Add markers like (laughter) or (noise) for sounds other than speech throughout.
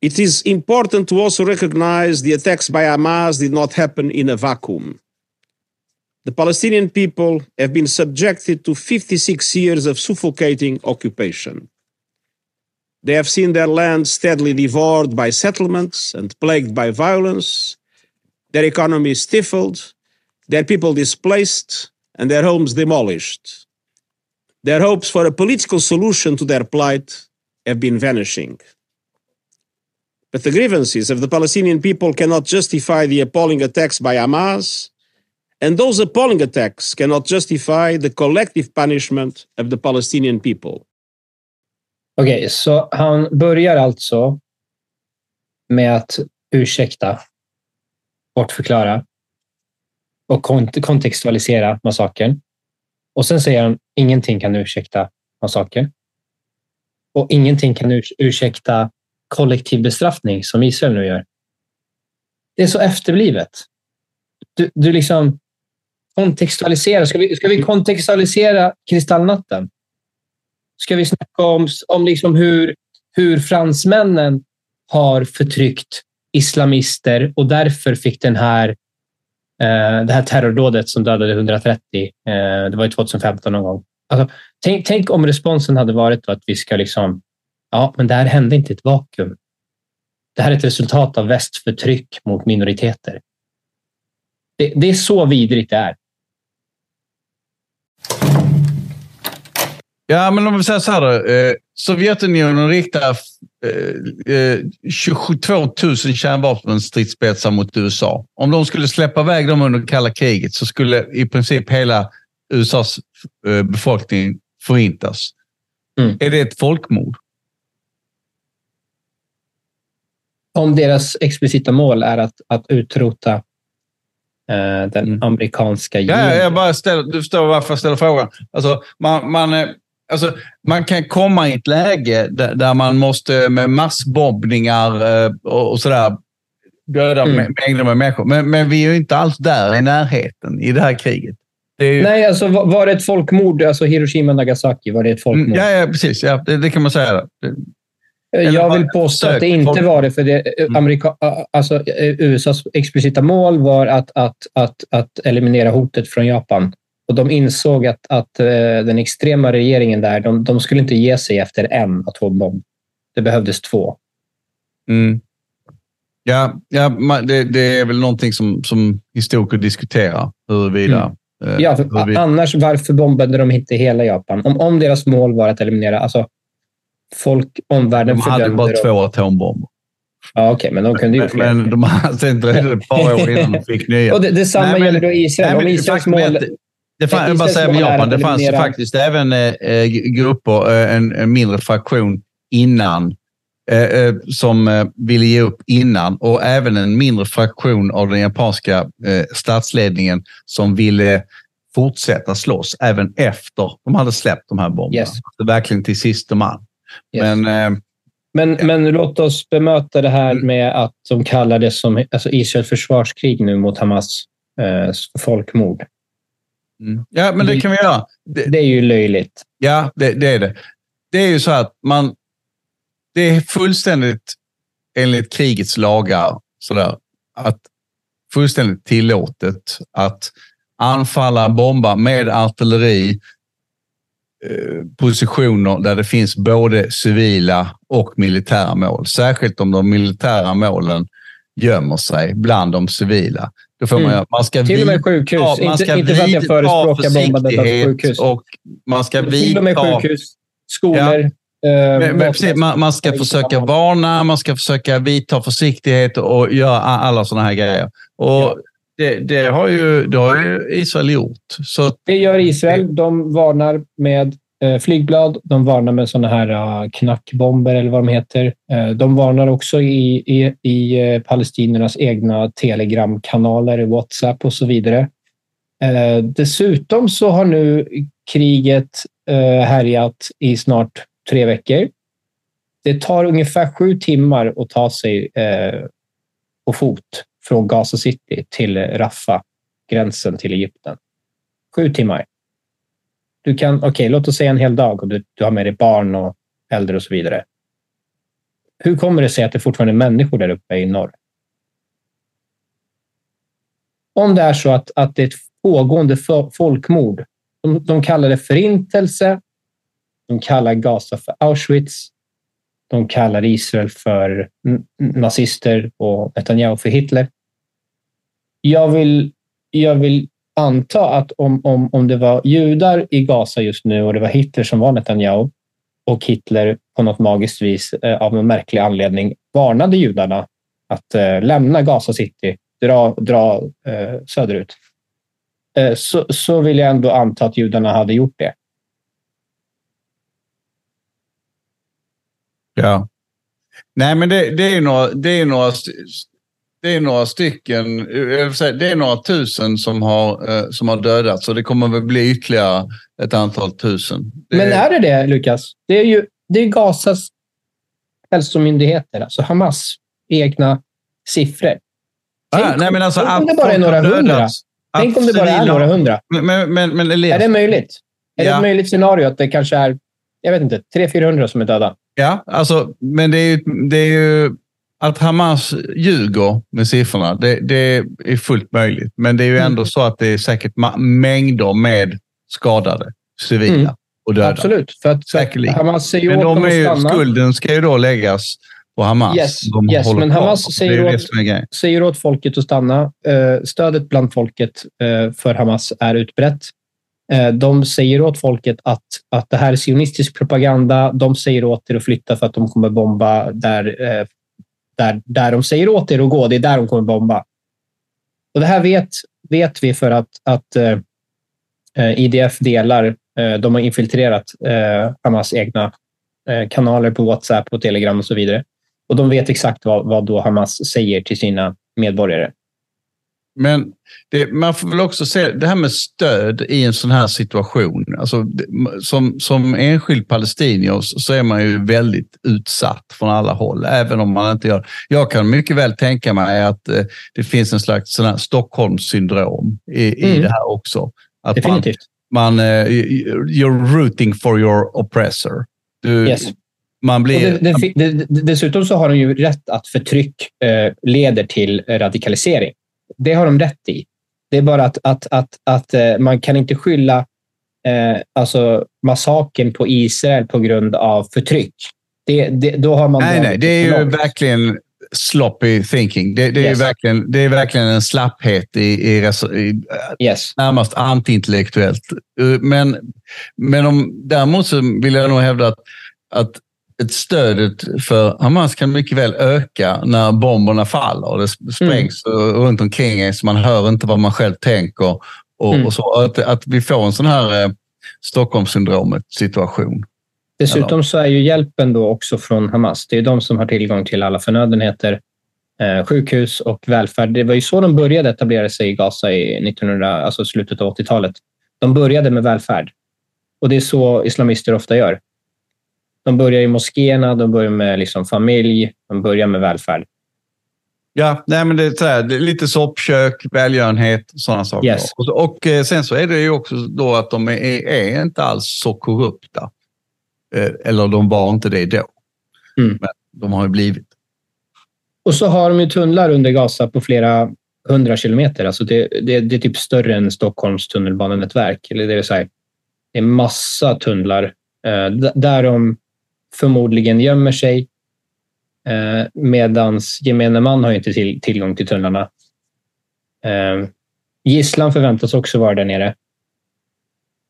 It is important to also recognize the attacks by Hamas did not happen in a vacuum. The Palestinian people have been subjected to 56 years of suffocating occupation. They have seen their land steadily devoured by settlements and plagued by violence, their economy stifled, their people displaced, and their homes demolished. Their hopes for a political solution to their plight have been vanishing. But the grievances of the Palestinian people cannot justify the appalling attacks by Hamas, and those appalling attacks cannot justify the collective punishment of the Palestinian people. Okej, okay, så han börjar alltså med att ursäkta, bortförklara och kont kontextualisera massakern. Och sen säger han ingenting kan ursäkta massakern. Och ingenting kan urs ursäkta kollektiv bestraffning som Israel nu gör. Det är så efterblivet. Du, du liksom kontextualiserar. Ska vi, ska vi kontextualisera kristallnatten? Ska vi snacka om, om liksom hur, hur fransmännen har förtryckt islamister och därför fick den här, eh, det här terrordådet som dödade 130, eh, det var ju 2015 någon gång. Alltså, tänk, tänk om responsen hade varit att vi ska liksom Ja, men det här hände inte i ett vakuum. Det här är ett resultat av västförtryck mot minoriteter. Det, det är så vidrigt det är. Ja, men om vi säger så här då. Eh, Sovjetunionen riktar eh, 22 000 kärnvapenstridsspetsar mot USA. Om de skulle släppa iväg dem under kalla kriget så skulle i princip hela USAs eh, befolkning förintas. Mm. Är det ett folkmord? Om deras explicita mål är att, att utrota eh, den mm. amerikanska Ja, jag bara ställer, du förstår varför jag ställer frågan. Alltså, man, man, eh, alltså, man kan komma i ett läge där, där man måste med massbombningar eh, och, och sådär döda mm. mängder med människor. Men, men vi är ju inte alls där i närheten i det här kriget. Det ju... Nej, alltså var det ett folkmord? Alltså Hiroshima och Nagasaki, var det ett folkmord? Mm, ja, ja, precis. Ja, det, det kan man säga. Jag vill påstå att det inte var det, för det, eh, mm. Amerika, alltså, eh, USAs explicita mål var att, att, att, att eliminera hotet från Japan. Och De insåg att, att eh, den extrema regeringen där, de, de skulle inte ge sig efter en atombomb. Det behövdes två. Mm. Ja, ja det, det, är väl någonting som, som historiker diskuterar, huruvida... Mm. Ja, för huruvida... annars varför bombade de inte hela Japan? Om, om deras mål var att eliminera... Alltså, folk, omvärlden De hade bara två atombomber. Ja, okej, okay, men de kunde ju fler. Men de hade dröjde ett par år innan de fick nya. Och det, detsamma gäller då Israel. Nej, Om Israels mål... Det, det fann, jag bara säga med Japan, det fanns faktiskt även eh, grupper, eh, en, en, mindre fraktion innan eh, eh, som eh, ville ge upp innan och även en mindre fraktion av den japanska eh, statsledningen som ville fortsätta slåss även efter de hade släppt de här bomberna. Yes. Alltså, verkligen till sista man. Yes. Men, eh, men, ja. men låt oss bemöta det här mm. med att de kallar det som alltså Israels försvarskrig nu mot Hamas eh, folkmord. Mm. Ja, men det kan vi göra. Det, det är ju löjligt. Ja, det, det, är det. Det är ju så att man... Det är fullständigt enligt krigets lagar sådär, att fullständigt tillåtet att anfalla, bomba med artilleri positioner där det finns både civila och militära mål. Särskilt om de militära målen gömmer sig bland de civila. Då får man, mm. man ska Till och med sjukhus. Ja, man ska inte, inte för att jag förespråkar bombandet av sjukhus. Och man ska vidta, Till och med sjukhus, skolor. Ja. Eh, men, men precis, man, man, ska försöka varna, man ska försöka vidta försiktighet och göra alla sådana här grejer. Och. Det, det, har ju, det har ju Israel gjort. Så det gör Israel. De varnar med eh, flygblad. De varnar med sådana här eh, knackbomber eller vad de heter. Eh, de varnar också i, i, i palestinernas egna telegramkanaler, WhatsApp och så vidare. dessutom så har nu kriget härjat i snart tre veckor. Det tar ungefär sju timmar att ta sig på fot från Gaza City till Rafah, gränsen till Egypten. Sju timmar. Du kan, okej, okay, låt oss säga en hel dag och du, du har med dig barn och äldre och så vidare. hur kommer det sig att det fortfarande är människor där uppe i norr? Om det är så att, att det är ett pågående folkmord. De, de kallar det förintelse. De kallar Gaza för Auschwitz. De kallar Israel för nazister och Netanyahu för Hitler. Jag vill, jag vill anta att om, om, om det var judar i Gaza just nu och det var Hitler som var Netanyahu och Hitler på något magiskt vis eh, av någon märklig anledning varnade judarna att eh, lämna Gaza City, dra, dra eh, söderut, så, så vill jag ändå anta att judarna hade gjort det. Ja. Nej, men det, det är några, det är några, det är några stycken, det är några tusen som har, eh, som har dödats och det kommer väl bli ytterligare ett antal tusen. Det men är det det, Lukas? Det är ju det är Gazas hälsomyndigheter, alltså Hamas egna siffror. Ah, nej, men alltså, tänk om det bara är några hundra. Tänk om det bara är några hundra. Men, men, men, är det möjligt? Är ja. det ett möjligt scenario att det kanske är jag vet inte, 300-400 som är döda? Ja, alltså, men det är, ju, det är ju att Hamas ljuger med siffrorna. Det, det, är fullt möjligt, men det är ju ändå mm. så att det är säkert mängder med skadade civila mm. och döda. Absolut, för att, för Hamas säger men de är ju, skulden ska ju då läggas på Hamas. Yes, yes men Hamas säger åt, säger åt folket att stanna. Eh, stödet bland folket eh, för Hamas är utbrett. Eh, de säger åt folket att, att det här är sionistisk propaganda. De säger åt er att flytta för att de kommer bomba där, där, där de säger åt er att gå. Det är där de kommer bomba. Och det här vet, vet vi för att, att eh, IDF delar, eh, de har infiltrerat eh, Hamas egna kanaler på WhatsApp och Telegram och så vidare. Och de vet exakt vad, vad då Hamas säger till sina medborgare. Men det, man får väl också se det här med stöd i en sån här situation. Alltså, som, som enskild palestinier så är man ju väldigt utsatt från alla håll, även om man inte gör... Jag kan mycket väl tänka mig att eh, det finns en slags sån här Stockholmssyndrom i, mm. i det här också. Att Definitivt. Man, man, uh, you're rooting for your oppressor. Du, yes. Man blir... Det, det, dessutom så har de ju rätt att förtryck eh, leder till radikalisering. Det har de rätt i. Det är bara att, att, att, att eh, man kan inte skylla eh, alltså massaken på Israel på grund av förtryck. Det, det, då har man nej, nej, det är ju verkligen sloppy thinking. Det, det yes. är, verkligen, det är verkligen en slapphet i, i, i yes. närmast antiintellektuellt. Eh, men, men om, däremot så vill jag nog hävda att, att stödet för Hamas kan mycket väl öka när bomberna faller och det sprängs mm. runt omkring en så man hör inte vad man själv tänker. Och, mm. och så, att, att vi får en sån här eh, Stockholmssyndromet situation. Dessutom så är ju hjälpen då också från Hamas. Det är de som har tillgång till alla förnödenheter, eh, sjukhus och välfärd. Det var ju så de började etablera sig i Gaza i 1900, alltså slutet av 80-talet. De började med välfärd. Och det är så islamister ofta gör. De börjar i moskéerna, de börjar med liksom familj, de börjar med välfärd. Ja, nej, men det är, här, det är lite soppkök, välgörenhet, sådana saker. Yes. Och, och, eh, sen så är det ju också då att de är, är inte alls så korrupta. Eh, eller de var inte det då. Mm. Men de har ju blivit. Och så har de ju tunnlar under Gaza på flera hundra kilometer. Alltså det, det, det är typ större än Stockholms tunnelbanenätverk. Eller det, är så här, det är massa tunnlar eh, där de förmodligen gömmer sig. Eh, medans gemene man har inte till, tillgång till tunnlarna. Eh, gisslan förväntas också vara där nere.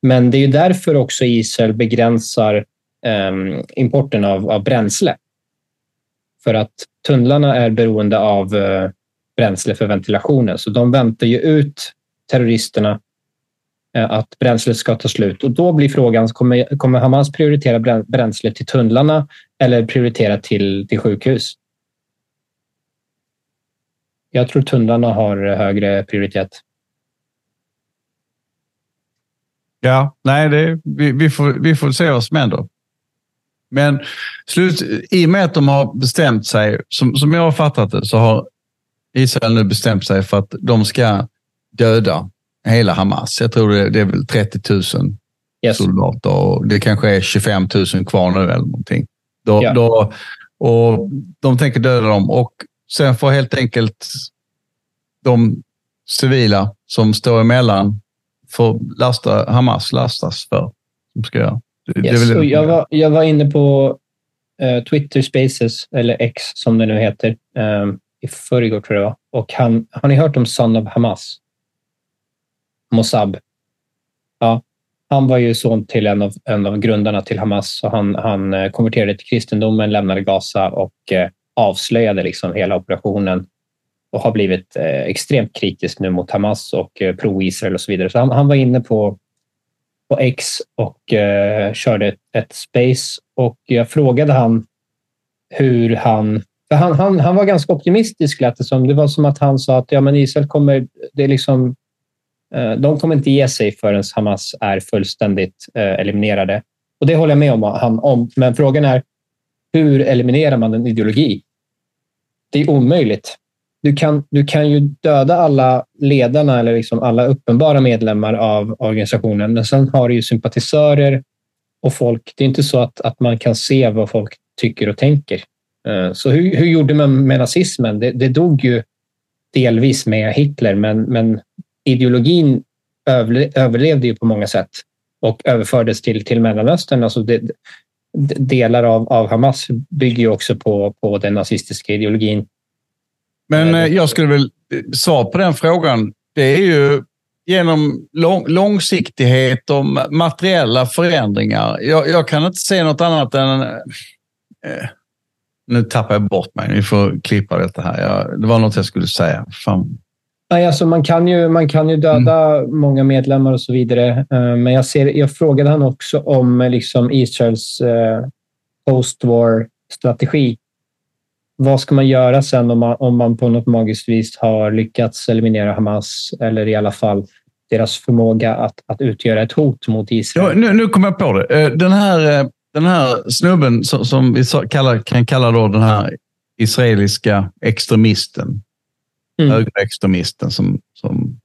Men det är därför också Israel begränsar eh, importen av, av bränsle. För att tunnlarna är beroende av eh, bränsle för ventilationen. Så de väntar ju ut terroristerna Eh, att bränslet ska ta slut. Och då blir frågan, kommer, kommer Hamas prioritera bränsle till tunnlarna eller prioritera till, till sjukhus? Jag tror tunnlarna har högre prioritet. Ja, nej, det, vi, vi, får, vi får se vad som händer. Men slut, i och med att de har bestämt sig, som, som jag har fattat det, så har Israel nu bestämt sig för att de ska döda hela Hamas. Jag tror det, det är väl 30 000 yes. soldater och det kanske är 25 000 kvar nu eller någonting. Då, ja. då, Och de tänker döda dem och sen får helt enkelt de civila som står emellan får lasta, Hamas lastas för. Som ska göra. Det, yes, det jag, var, jag var inne på uh, Twitter Spaces, eller X som det nu heter, um, i förrgår tror jag. Och han, har ni hört om Son of Hamas? Mossab. Ja, han var ju son till en av, en av grundarna till Hamas. och han, han eh, konverterade till kristendomen, lämnade Gaza och eh, avslöjade liksom hela operationen och har blivit eh, extremt kritisk nu mot Hamas och eh, pro-Israel och så vidare. Så han, han, var inne på, på X och eh, körde ett, ett, space och jag frågade han hur han... För han, han, han var ganska optimistisk lät det som. Det var som att han sa att ja, men Israel kommer... Det är liksom Eh, de kommer inte ge sig förrän Hamas är fullständigt eh, eliminerade. Och Det håller jag med om, han om. Men frågan är hur eliminerar man en ideologi? Det är omöjligt. Du kan, du kan ju döda alla ledarna eller liksom alla uppenbara medlemmar av organisationen, men sen har du ju sympatisörer och folk. Det är inte så att, att man kan se vad folk tycker och tänker. Eh, så hur, hur gjorde man med nazismen? Det, det dog ju delvis med Hitler, men, men ideologin överlevde ju på många sätt och överfördes till, till Mellanöstern. Alltså det, delar av, av Hamas bygger ju också på, på den nazistiska ideologin. Men eh, jag skulle väl svara på den frågan. Det är ju genom lång, långsiktighet och materiella förändringar. Jag, jag, kan inte se något annat än... Eh, nu tappar jag bort mig. Ni får klippa detta här. Jag, det var något jag skulle säga. Fan. Nej, alltså man, kan ju, man kan ju döda mm. många medlemmar och så vidare. Eh, men jag, ser, jag frågade han också om eh, liksom Israels eh, post-war-strategi. Vad ska man göra sen om man, om man på något magiskt vis har lyckats eliminera Hamas eller i alla fall deras förmåga att, att utgöra ett hot mot Israel? Ja, nu, nu kommer jag på det. Den här, den här snubben som, som vi kallar, kan kalla då den här israeliska extremisten mm. högerextremisten som, som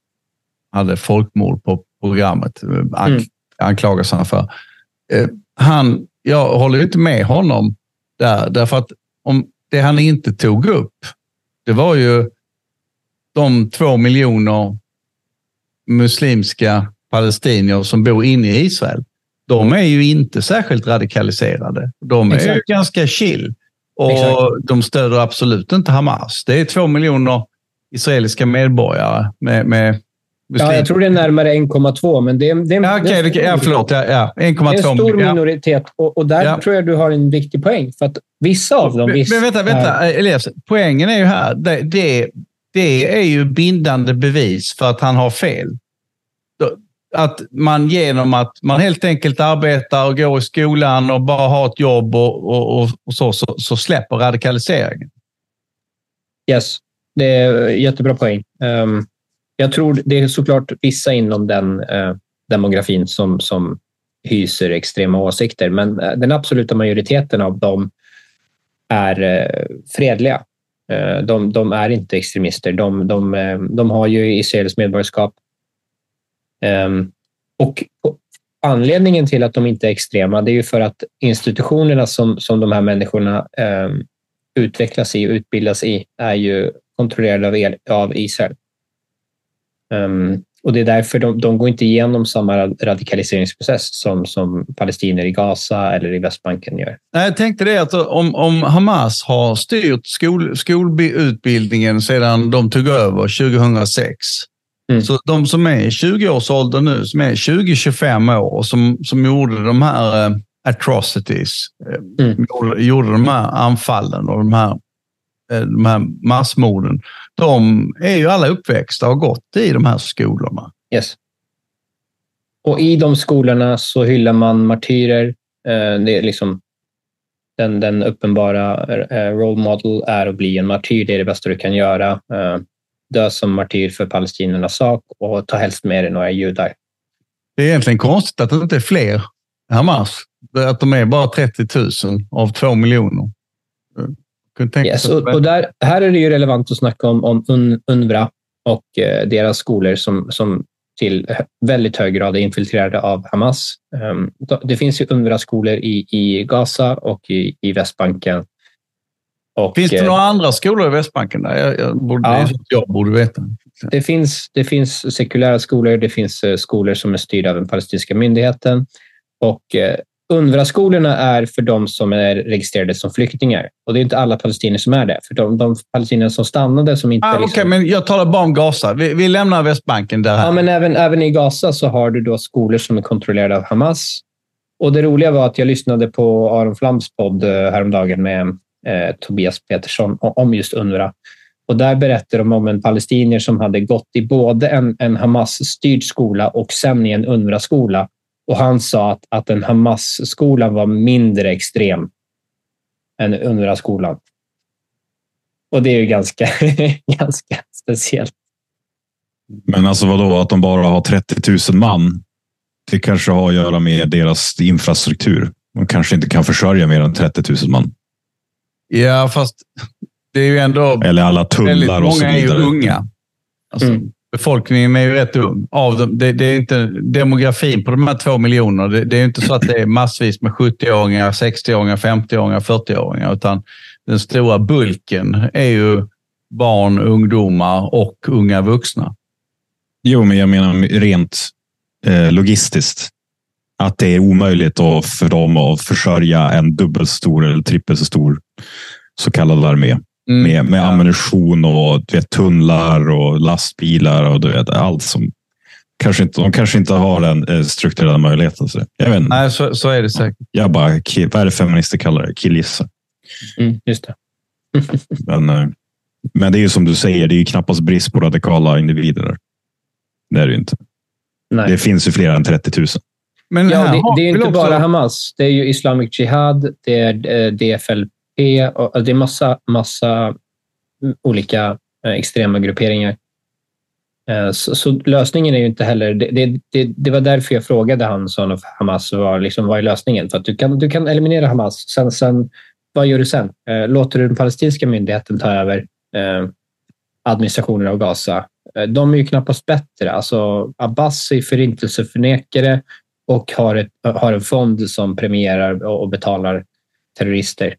hade folkmord på programmet, eh, an, mm. anklagas han för. Eh, han, jag håller inte med honom där, därför att om det han inte tog upp, det var ju de två miljoner muslimska palestinier som bor inne i Israel. De är ju inte särskilt radikaliserade. De är Exakt. ganska chill. Och Exakt. de stöder absolut inte Hamas. Det är två miljoner israeliska medborgare med, med Ja, jag tror det är närmare 1,2, men det är, det är, ja, okay, det är, ja, förlåt. Ja, ja, 1,2. Det är en stor minoritet och, och där tror jag du har en viktig poäng. För att vissa av dem... Men, men vänta, vänta Elias. Poängen är ju här. Det, det, det är ju bindande bevis för att han har fel. Att man genom att man helt enkelt arbetar och går i skolan och bara har ett jobb och, och, och, och så, så, så släpper radikaliseringen. Yes. Det är jättebra poäng. Ehm, jag tror det är såklart vissa inom den eh, demografin som, som hyser extrema åsikter, men eh, den absoluta majoriteten av dem är eh, fredliga. De, de är inte extremister. De, de, de har ju israeliskt medborgarskap. Ehm, och anledningen till att de inte är extrema, det är ju för att institutionerna som, som de här människorna ehm, utvecklas i och utbildas i är ju kontrollerade av, el, av Israel. Um, och det är därför de, de går inte igenom samma radikaliseringsprocess som, som palestinier i Gaza eller i Västbanken gör. Jag tänkte det att om, om Hamas har styrt skol, skolutbildningen sedan de tog över 2006. Mm. Så de som är i 20-årsåldern nu, som är 20-25 år och som, som gjorde de här uh, atrocities, uh, mm. gjorde de här anfallen och de här Eh, de här massmorden, de är ju alla uppväxta och gått i de här skolorna. Yes. Och i de skolorna så hyllar man martyrer. Eh, det är liksom den, den uppenbara eh, role model är att bli en martyr. Det är det bästa du kan göra. Dö som martyr för palestiniernas sak och ta helst med dig några judar. Det är egentligen konstigt att det inte är fler Hamas. Att de är bara 30 000 av två miljoner. Yes, och, och där, här är det ju relevant att snacka om, om UNRWA och eh, deras skolor som, som till väldigt hög grad är infiltrerade av Hamas. Um, det finns ju UNRWA-skolor i, i Gaza och i, i Västbanken Och, Finns det eh, några andra skolor i Västbanken? Jag, jag, borde, Ja. jag borde veta. det, finns, det finns sekulära skolor, det finns eh, skolor som är styrda av den palestinska myndigheten. Och eh, UNRWA-skolorna är för de som är registrerade som flyktingar. Och det är inte alla palestinier som är det. För de, de palestinier som stannade som inte... Ah, liksom- Okej, men jag talar bara om Gaza. Vi, vi lämnar Västbanken där. Ja, men även, även i Gaza så har du då skolor som är kontrollerade av Hamas. Och det roliga var att jag lyssnade på Aron Flams podd eh, häromdagen med eh, Tobias Petersson om just UNRWA. Och där berättar de om en palestinier som hade gått i både en, en Hamas-styrd skola och sen i en UNRWA-skola. Och han sa att, att en Hamas-skola var mindre extrem än UNRWA-skolan. Och det är ju ganska, (laughs) ganska speciellt. Men alltså vadå, att de bara har 30 000 man? Det kanske har att göra med deras infrastruktur. De kanske inte kan försörja mer än 30 000 man. Ja, fast det är ju ändå... Eller alla tullar och så många är ju vidare. unga. Alltså, Mm. Befolkningen är ju rätt ung. Av dem, det, det är inte, demografin på de här två miljonerna, det, det är inte så att det är massvis med 70-åringar, 60-åringar, 50-åringar, 40-åringar, utan den stora bulken är ju barn, ungdomar och unga vuxna. Jo, men jag menar rent eh, logistiskt. Att det är omöjligt för dem att försörja en dubbelt så stor eller trippelt så stor så kallad armé. Mm. Med, med Ja. ammunition och du vet, tunnlar och lastbilar och du vet, allt som kanske inte, de kanske inte har den eh, strukturella möjligheten. Så jag vet inte. Nej, så, så är det säkert. Jag bara, vad är det feminister kallar det? Killgissa. Mm, just det. (laughs) Men, eh, men det är ju som du säger, det är ju knappast brist på radikala individer. Det är det ju inte. Nej. Det finns ju fler än 30 000. Men Ja, det, det är inte också- bara Hamas. Det är ju Islamic Jihad, det är eh, DFLP är, det är massa, massa mm, olika eh, extrema grupperingar. Eh, så, så lösningen är ju inte heller... Det, det, det, det var därför jag frågade Hansson och Hamas var, liksom, vad är lösningen? För att du kan, du kan eliminera Hamas. Sen, sen, vad gör du sen? Eh, låter du den palestinska myndigheten ta över administrationen av Gaza? De är ju knappast bättre. Alltså, Abbas är förintelseförnekare och har, ett, har en fond som premierar och betalar terrorister.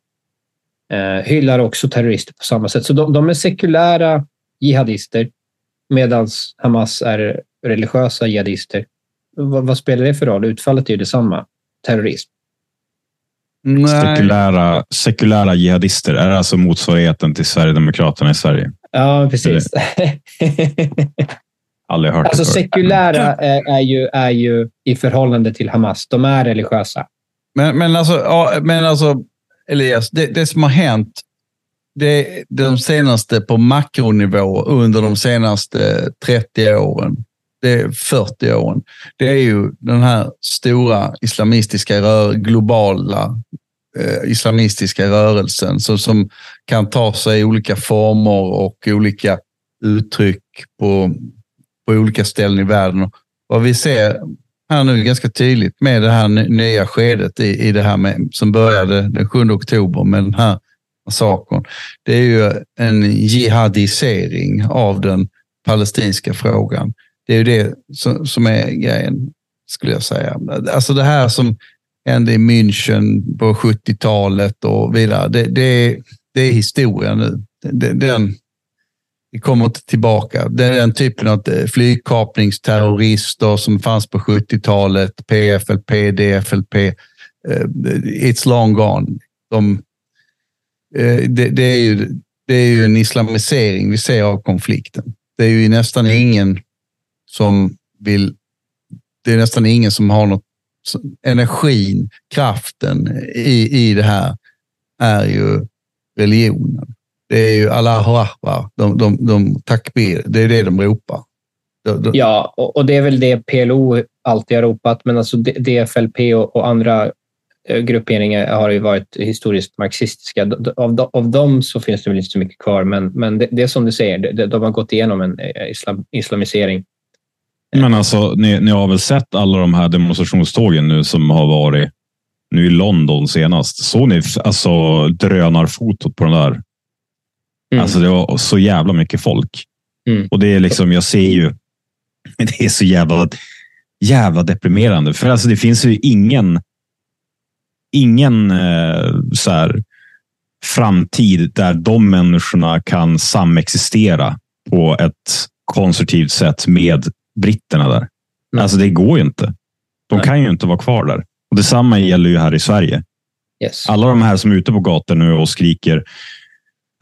Eh, hyllar också terrorister på samma sätt. Så de, de är sekulära jihadister medan Hamas är religiösa jihadister. Vad, vad spelar det för roll? Utfallet är ju detsamma. Terrorism. Nej. Sekulära, sekulära jihadister är alltså motsvarigheten till Sverigedemokraterna i Sverige. Ja, precis. (laughs) Aldrig hört alltså det förut. sekulära är, är, ju, är ju i förhållande till Hamas. De är religiösa. Men, men, alltså, ja, men alltså, Elias, det, det som har hänt det, de senaste på makronivå under de senaste 30 åren, det är 40 åren, det är ju den här stora islamistiska, rör, globala eh, islamistiska rörelsen som, som kan ta sig olika former och olika uttryck på, på olika ställen i världen. Och vad vi ser här nu ganska tydligt med det här nya skedet i, i det här med, som började den 7 oktober med den här massakern. Det är ju en jihadisering av den palestinska frågan. Det är ju det som, som är grejen, skulle jag säga. Alltså det här som hände i München på 70-talet och vidare, det, det, är, det är historia nu. Den, kommer inte tillbaka. Det är den typen av eh, flygkapningsterrorister som fanns på 70-talet, PFLP, DFLP. Eh, it's long gone. De, eh, det, det, är ju, det är ju en islamisering vi ser av konflikten. Det är ju nästan ingen som vill... Det är nästan ingen som har något... Energin, kraften i, i det här är ju religionen. Det är ju Allahu Akbar, de, de, de takbir, det är det de ropar. De, de, Ja, och, och det är väl det PLO alltid har ropat, men alltså DFLP och, och andra eh, grupperingar har ju varit historiskt marxistiska. Av, de- av dem så finns det väl inte så mycket kvar, men, men det, det är som du säger, de, de har gått igenom en eh, islam, islamisering. Men alltså, ni, ni har väl sett alla de här demonstrationstågen nu som har varit nu i London senast. Såg ni alltså drönarfotot på den där? Mm. Alltså det var så jävla mycket folk. Mm. Och det är liksom, jag ser ju, (laughs) det är så jävla, jävla deprimerande. För alltså det finns ju ingen, ingen eh, så här framtid där de människorna kan samexistera på ett konstruktivt sätt med britterna där. Mm. Alltså det går ju inte. De Nej. kan ju inte vara kvar där. Och Detsamma gäller ju här i Sverige. Yes. Alla de här som är ute på gator nu och skriker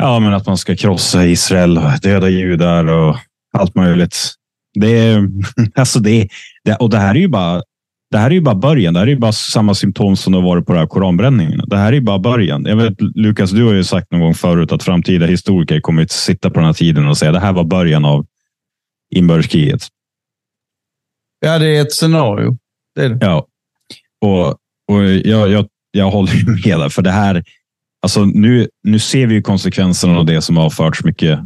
ja, men att man ska krossa Israel, och döda judar och allt möjligt. Det är, (laughs) alltså det, det, och det här är ju bara det här är ju bara början. Det här är ju bara samma symptom som det har varit på det här koranbränningen. Det här är ju bara början. Jag vet, Lukas, du har ju sagt någon gång förut att framtida historiker kommer att sitta på den här tiden och säga att det här var början av inbördeskriget. Ja, det är ett scenario. Det är det. Ja, och, och jag, jag, jag håller med där, för det här, alltså nu, nu ser vi ju konsekvenserna av det som har förts mycket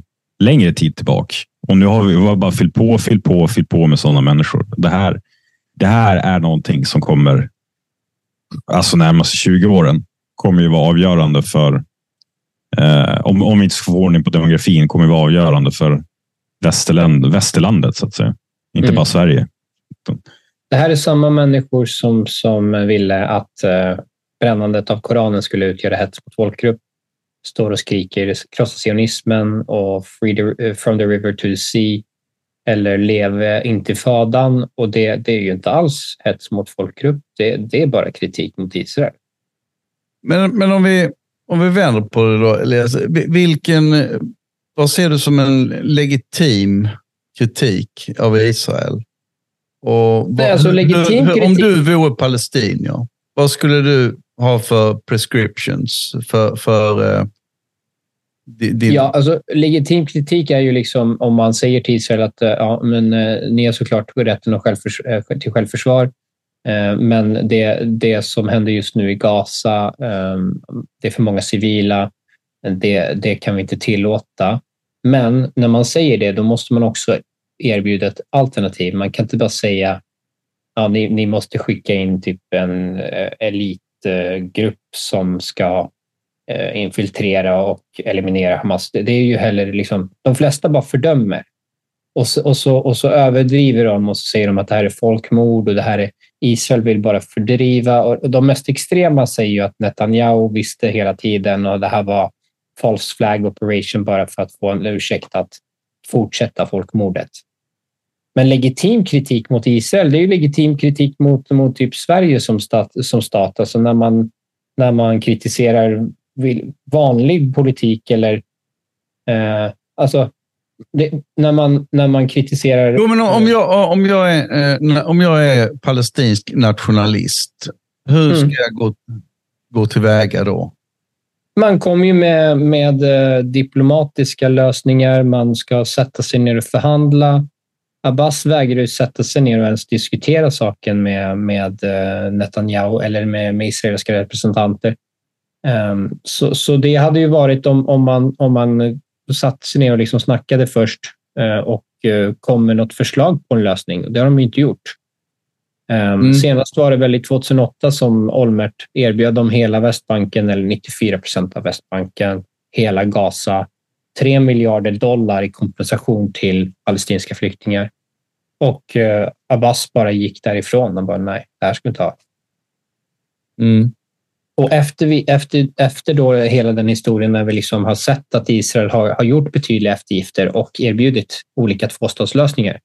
längre tid tillbaka. Och nu har vi, bara fyllt på, fyllt på, fyllt på med sådana människor. Det här, det här är någonting som kommer, alltså närmaste 20 åren, kommer ju vara avgörande för, eh, om, om vi inte ska få ordning på demografin, kommer vara avgörande för västerland, västerlandet, så att säga. Inte Mm. bara Sverige. Det här är samma människor som, som ville att eh, brännandet av Koranen skulle utgöra hets mot folkgrupp. Står och skriker krossa sionismen och free the, eh, from the river to the sea eller leve intifadan. Och det, det är ju inte alls hets mot folkgrupp. Det, det är bara kritik mot Israel. Men, men om, vi, om vi vänder på det då, Elias. Vi- Vilken, vad ser du som en legitim kritik av Israel? Och Nej, alltså legitim du, Om kritik- du vore palestinier, vad skulle du har för prescriptions för, för eh, din... Ja, alltså, legitim kritik är ju liksom om man säger till Israel att eh, ja, men, eh, ni har såklart rätten att självförs eh, till självförsvar. Men det, det som händer just nu i Gaza, ehm, det är för många civila. Det, det kan vi inte tillåta. Men när man säger det, då måste man också erbjuda ett alternativ. Man kan inte bara säga ja, ni, ni måste skicka in typ en elit Eh, grupp som ska eh, infiltrera och eliminera Hamas. Det, det är ju heller liksom, de flesta bara fördömer. Och så, och, så, och så överdriver de och så säger de att det här är folkmord och det här är Israel vill bara fördriva. Och de mest extrema säger ju att Netanyahu visste hela tiden och det här var false flag operation bara för att få en ursäkt att fortsätta folkmordet. Men legitim kritik mot Israel, det är ju legitim kritik mot, mot typ Sverige som stat. Som stat. Alltså när, man, när man kritiserar vanlig politik eller eh, alltså det, när, man, när man kritiserar... Jo, men om jag, om jag, är, eh, om jag är palestinsk nationalist, hur ska Mm. jag gå, gå tillväga då? Man kommer ju med, med eh, diplomatiska lösningar. Man ska sätta sig ner och förhandla. Abbas vägrar ju sätta sig ner och ens diskutera saken med, med eh, Netanyahu eller med, med israeliska representanter. Ehm, så, så det hade ju varit om, om man, om man satte sig ner och liksom snackade först eh, och eh, kom med något förslag på en lösning. Det har de inte gjort. Ehm, Mm. Senast var det väl i 2008 som Olmert erbjöd dem hela Västbanken, eller 94 procent av Västbanken, hela Gaza, 3 miljarder dollar i kompensation till palestinska flyktingar. Och eh, Abbas bara gick därifrån och bara nej, det här ska vi inte ha. Mm. Och efter, vi, efter, efter då hela den historien när vi liksom har sett att Israel har, har gjort betydliga eftergifter och erbjudit olika tvåstatslösningar,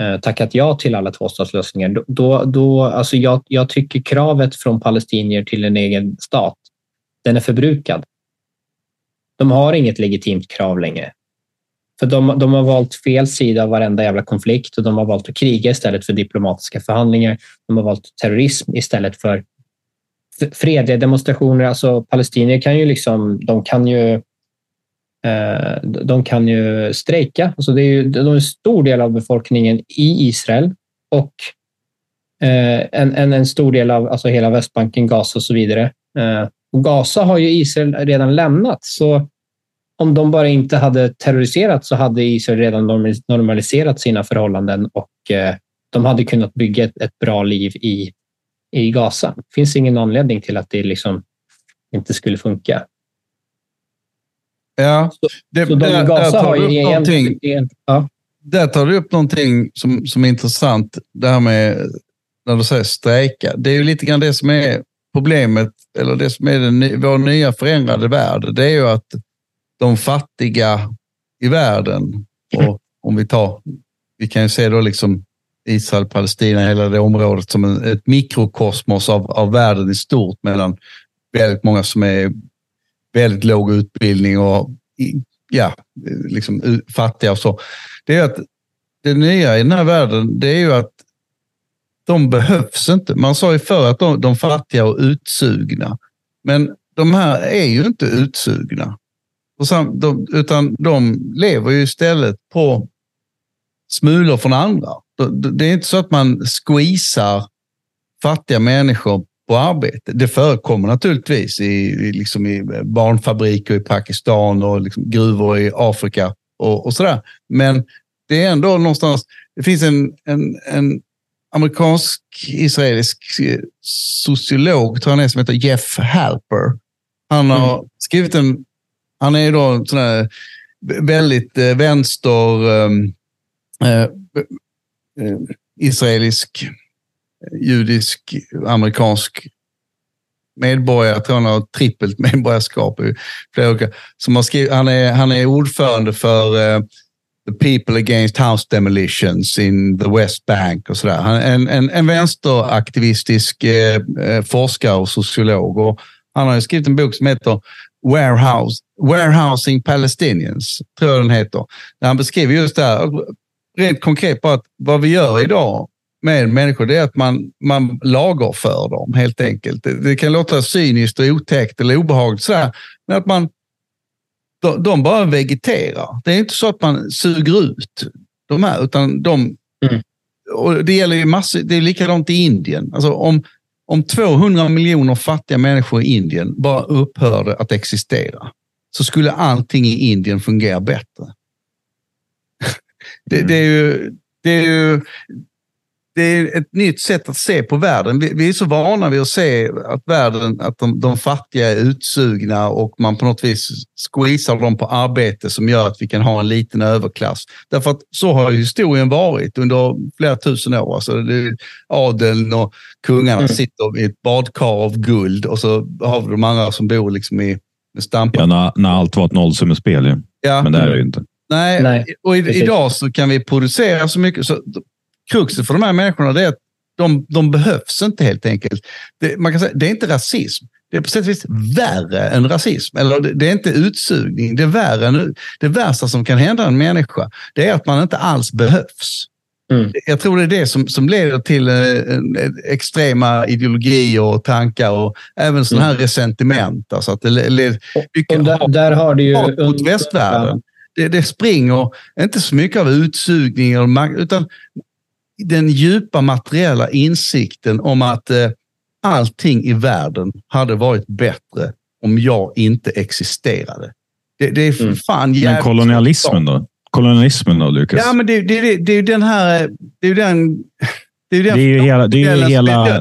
eh, tackat ja till alla tvåstatslösningar, då, då, då alltså jag, jag tycker kravet från palestinier till en egen stat, den är förbrukad. De har inget legitimt krav längre. För de, de har valt fel sida av varenda jävla konflikt och de har valt att kriga istället för diplomatiska förhandlingar. De har valt terrorism istället för fredliga demonstrationer. Alltså palestinier kan ju liksom, de kan ju eh, de kan ju strejka. Alltså det är ju de är en stor del av befolkningen i Israel och eh, en, en, en stor del av alltså hela Västbanken, Gaza och så vidare. Eh, och Gaza har ju Israel redan lämnat, så om de bara inte hade terroriserat så hade Israel redan norm- normaliserat sina förhållanden och eh, de hade kunnat bygga ett, bra liv i, i Gaza. Det finns ingen anledning till att det liksom inte skulle funka. Ja, det, Så de i Gaza har ju egentligen... Ja. där tar du upp någonting som, som är intressant. Det här med när du säger strejka. Det är ju lite grann det som är problemet, eller det som är den, vår nya förändrade värld, det är ju att de fattiga i världen, och om vi tar, vi kan ju se då liksom Israel, Palestina, hela det området som en, ett mikrokosmos av, av världen i stort mellan väldigt många som är väldigt låg utbildning och ja, liksom fattiga och så. Det är att det nya i den här världen, det är ju att de behövs inte. Man sa ju förr att de, de fattiga och utsugna. Men de här är ju inte utsugna. De, utan de lever ju istället på smulor från andra. Det är inte så att man squeezar fattiga människor på arbete. Det förekommer naturligtvis i, liksom i barnfabriker i Pakistan och liksom gruvor i Afrika och, och sådär. Men det är ändå någonstans, det finns en, en, en amerikansk-israelisk sociolog, tror jag han är, som heter Jeff Halper. Han har mm. skrivit en, han är ju då en sån här väldigt eh, vänster, ehm, eh, eh, israelisk, judisk, amerikansk medborgare. Jag tror han har trippelt medborgarskap. Som har skrivit, han, är, han är ordförande för uh, The People Against House Demolitions in the West Bank och sådär. Han är en, en, en vänsteraktivistisk eh, eh forskare och sociolog. Och han har skrivit en bok som heter Warehouse, Warehousing Palestinians, tror jag den heter. Där han beskriver just det här, rent konkret på att vad vi gör idag med människor, det är att man, man lagerför dem helt enkelt. Det, det kan låta cyniskt och otäckt eller obehagligt sådär, men att man de, de bara vegeterar. Det är inte så att man suger ut de här, utan de... Mm. Och det gäller ju massor, det är likadant i Indien. Alltså om, om 200 miljoner fattiga människor i Indien bara upphörde att existera, så skulle allting i Indien fungera bättre. (laughs) det, det, är ju, det är ju det är ett nytt sätt att se på världen. Vi, vi är så vana vid att se att världen, att de, de, fattiga är utsugna och man på något vis squeezar dem på arbete som gör att vi kan ha en liten överklass. Därför att så har historien varit under flera tusen år. Alltså det, adeln och kungarna mm. sitter i ett badkar av guld och så har vi de andra som bor liksom i med stampar. Ja, när, när allt var ett nollsummespel. Ja. ja. Men det är det ju inte. Nej, Nej och i, idag så kan vi producera så mycket. Så kruxet för de här människorna är att de, de behövs inte helt enkelt. Det, man kan säga, det är inte rasism. Det är på sätt och vis värre än rasism. Eller det, det är inte utsugning. Det, är värre än, det värsta som kan hända en människa, det är att man inte alls behövs. Mm. Jag tror det är det som, som leder till eh, extrema ideologier och tankar och även sådana här mm. resentiment. Alltså att det leder, och, där, där, har du ju... Mot västvärlden. Det, det springer inte så mycket av utsugning, utan den djupa materiella insikten om att eh, allting i världen hade varit bättre om jag inte existerade. Det, det är mm. fan jävligt Men kolonialismen då? Kolonialismen då, Lukas? Ja, men det, det, det, det är ju den här... Det är ju den... Det är, den, det är ju hela... Det är ju hela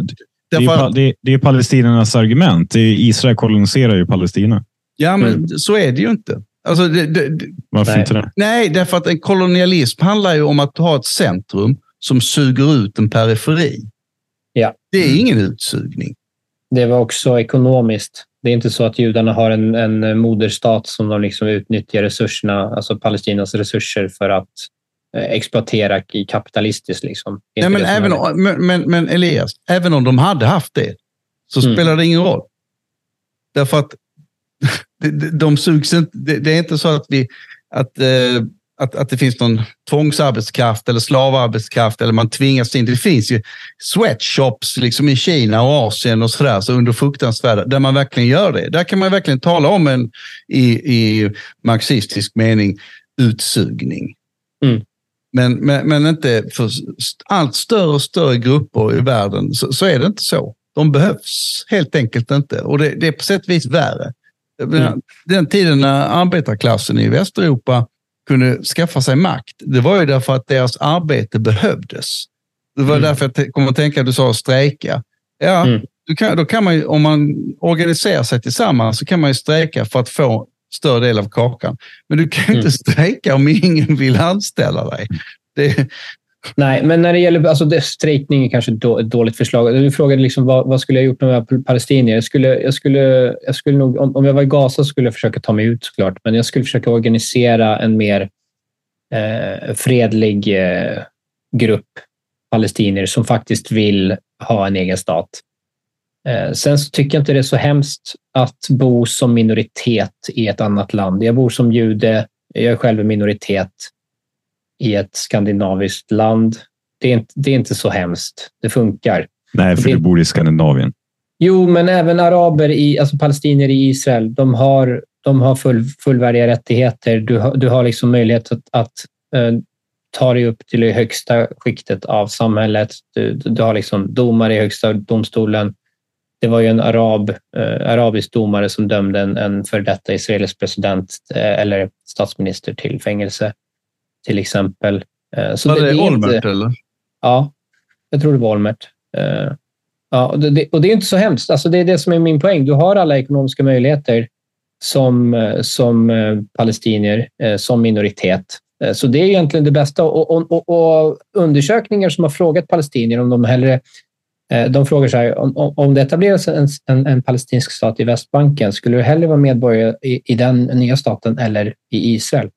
det är, det, det är palestiniernas argument. Israel koloniserar ju Palestina. Ja, men mm. så är det ju inte. Alltså det, det, Varför nej. inte det? Nej, därför att en kolonialism handlar ju om att ha ett centrum som suger ut en periferi. Ja. Det är ingen utsugning. Det var också ekonomiskt. Det är inte så att judarna har en, en moderstat som de liksom utnyttjar resurserna, alltså Palestinas resurser för att eh, exploatera kapitalistiskt. Liksom. Nej, men, även om, men, men, men, Elias, även om de hade haft det så mm. spelar det ingen roll. Därför att (laughs) de, de sugs inte. Det, det, är inte så att vi att eh, att, att det finns någon tvångsarbetskraft eller slavarbetskraft eller man tvingas in. Det finns ju sweatshops liksom i Kina och Asien och sådär, så under fruktansvärda, där man verkligen gör det. Där kan man verkligen tala om en, i, i marxistisk mening, utsugning. Mm. Men, men, men inte för allt större och större grupper i världen så, så är det inte så. De behövs helt enkelt inte och det, det är på sätt och vis värre. Mm. Den tiden när arbetarklassen i Västeuropa kunde skaffa sig makt, det var ju därför att deras arbete behövdes. Det var mm. därför jag kom att tänka, du sa strejka. Ja, mm. kan, då kan man ju, om man organiserar sig tillsammans så kan man ju strejka för att få större del av kakan. Men du kan mm. inte strejka om ingen vill anställa dig. Det, Nej, men när det gäller alltså, det, strejkning är kanske då, ett dåligt förslag. Du frågade liksom, vad, vad skulle jag gjort med palestinier? Jag skulle, jag skulle, jag skulle nog, om, om jag var i Gaza skulle jag försöka ta mig ut såklart, men jag skulle försöka organisera en mer eh, fredlig eh, grupp palestinier som faktiskt vill ha en egen stat. Eh, sen så tycker jag inte det är så hemskt att bo som minoritet i ett annat land. Jag bor som jude, jag är själv en minoritet i ett skandinaviskt land. Det är inte, det är inte så hemskt. Det funkar. Nej, för det, du bor i Skandinavien. Jo, men även araber, i, alltså palestinier i Israel, de har, de har full, fullvärdiga rättigheter. Du har, du har liksom möjlighet att, att uh, ta dig upp till det högsta skiktet av samhället. Du, du har liksom domare i högsta domstolen. Det var ju en arab, uh, arabisk domare som dömde en, en för detta israelisk president uh, eller statsminister till fängelse till exempel. Eh, så var det, det Olmert inte, eller? Ja, jag tror det var Olmert. Eh, ja, och det, och det är inte så hemskt. Alltså det är det som är min poäng. Du har alla ekonomiska möjligheter som, eh, som palestinier, som minoritet. Så det är egentligen det bästa. Och, och, och, och undersökningar som har frågat palestinier om de hellre de frågar så här, om, om det etableras en, en, en, palestinsk stat i Västbanken, skulle du hellre vara medborgare i, i den nya staten eller i Israel?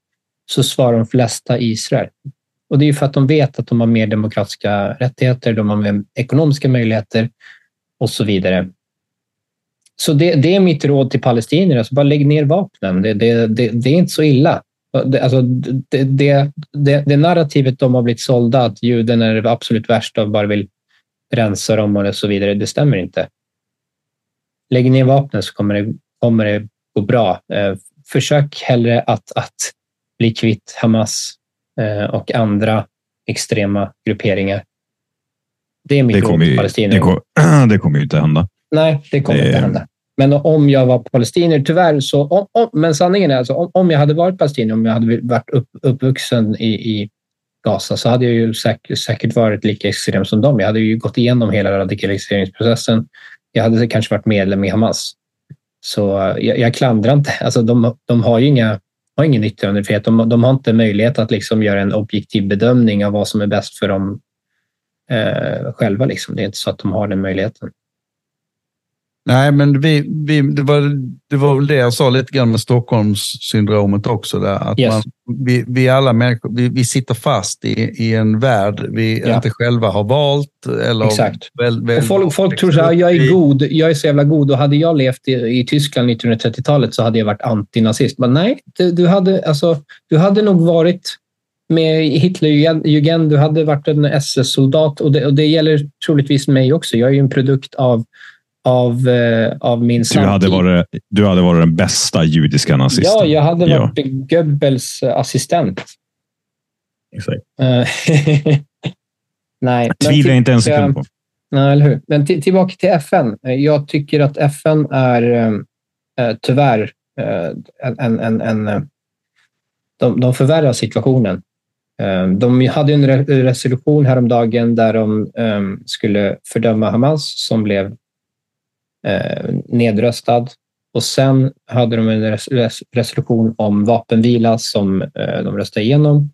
Så svarar de flesta Israel. Och det är för att de vet att de har mer demokratiska rättigheter, de har mer ekonomiska möjligheter och så vidare. Så det, det är mitt råd till palestinier. Alltså bara lägg ner vapnen. Det, det, det, det är inte så illa. Det, alltså, det, det, det, narrativet de har blivit sålda, att juden är det absolut värsta och bara vill rensa dem och så vidare, det stämmer inte. Lägg ner vapnen så kommer det, kommer det gå bra. Eh, försök hellre att, att bli kvitt Hamas eh, och andra extrema grupperingar. Det är mitt råd till palestinier. Det, kom, (clears throat) det kommer ju inte hända. Nej, det kommer det... inte hända. Men om jag var palestinier, tyvärr så... Om, om, men sanningen är alltså, om, om jag hade varit palestinier, om jag hade varit upp, uppvuxen i, i Gaza, så hade jag ju säkert, säkert varit lika extrem som dem. Jag hade ju gått igenom hela radikaliseringsprocessen. Jag hade kanske varit medlem i Hamas. Så eh, jag, jag klandrar inte. Alltså de, de har ju inga har ingen yttrandefrihet. De, de har inte möjlighet att liksom göra en objektiv bedömning av vad som är bäst för dem eh, själva. Liksom. Det är inte så att de har den möjligheten. Nej, men vi, vi, det, var, det var väl det jag sa lite grann med Stockholmssyndromet också. Där, att yes. man, vi, vi alla människor vi, vi sitter fast i, i en värld vi ja. inte själva har valt. Eller Exakt. Väl, väl, och folk, folk tror att jag är god, jag är så jävla god och hade jag levt i, i Tyskland 1930-talet så hade jag varit antinazist. Men nej, du, du, hade, alltså, du hade nog varit med Hitlerjugend, du hade varit en SS-soldat och det, och det gäller troligtvis mig också. Jag är ju en produkt av av, eh, av min samtid. Du hade, varit, du hade varit den bästa judiska nazisten. Ja, jag hade varit ja. Goebbels assistent. Exakt. Eh, (laughs) nej, Tvivlar inte en sekund på. Nej, eller hur? Men tillbaka till FN. Jag tycker att FN är äh, tyvärr en, en, en, de, de förvärrar situationen. De hade en resolution häromdagen där de skulle fördöma Hamas som blev eh, nedröstad. Och sen hade de en res resolution om vapenvila som eh, de röstade igenom.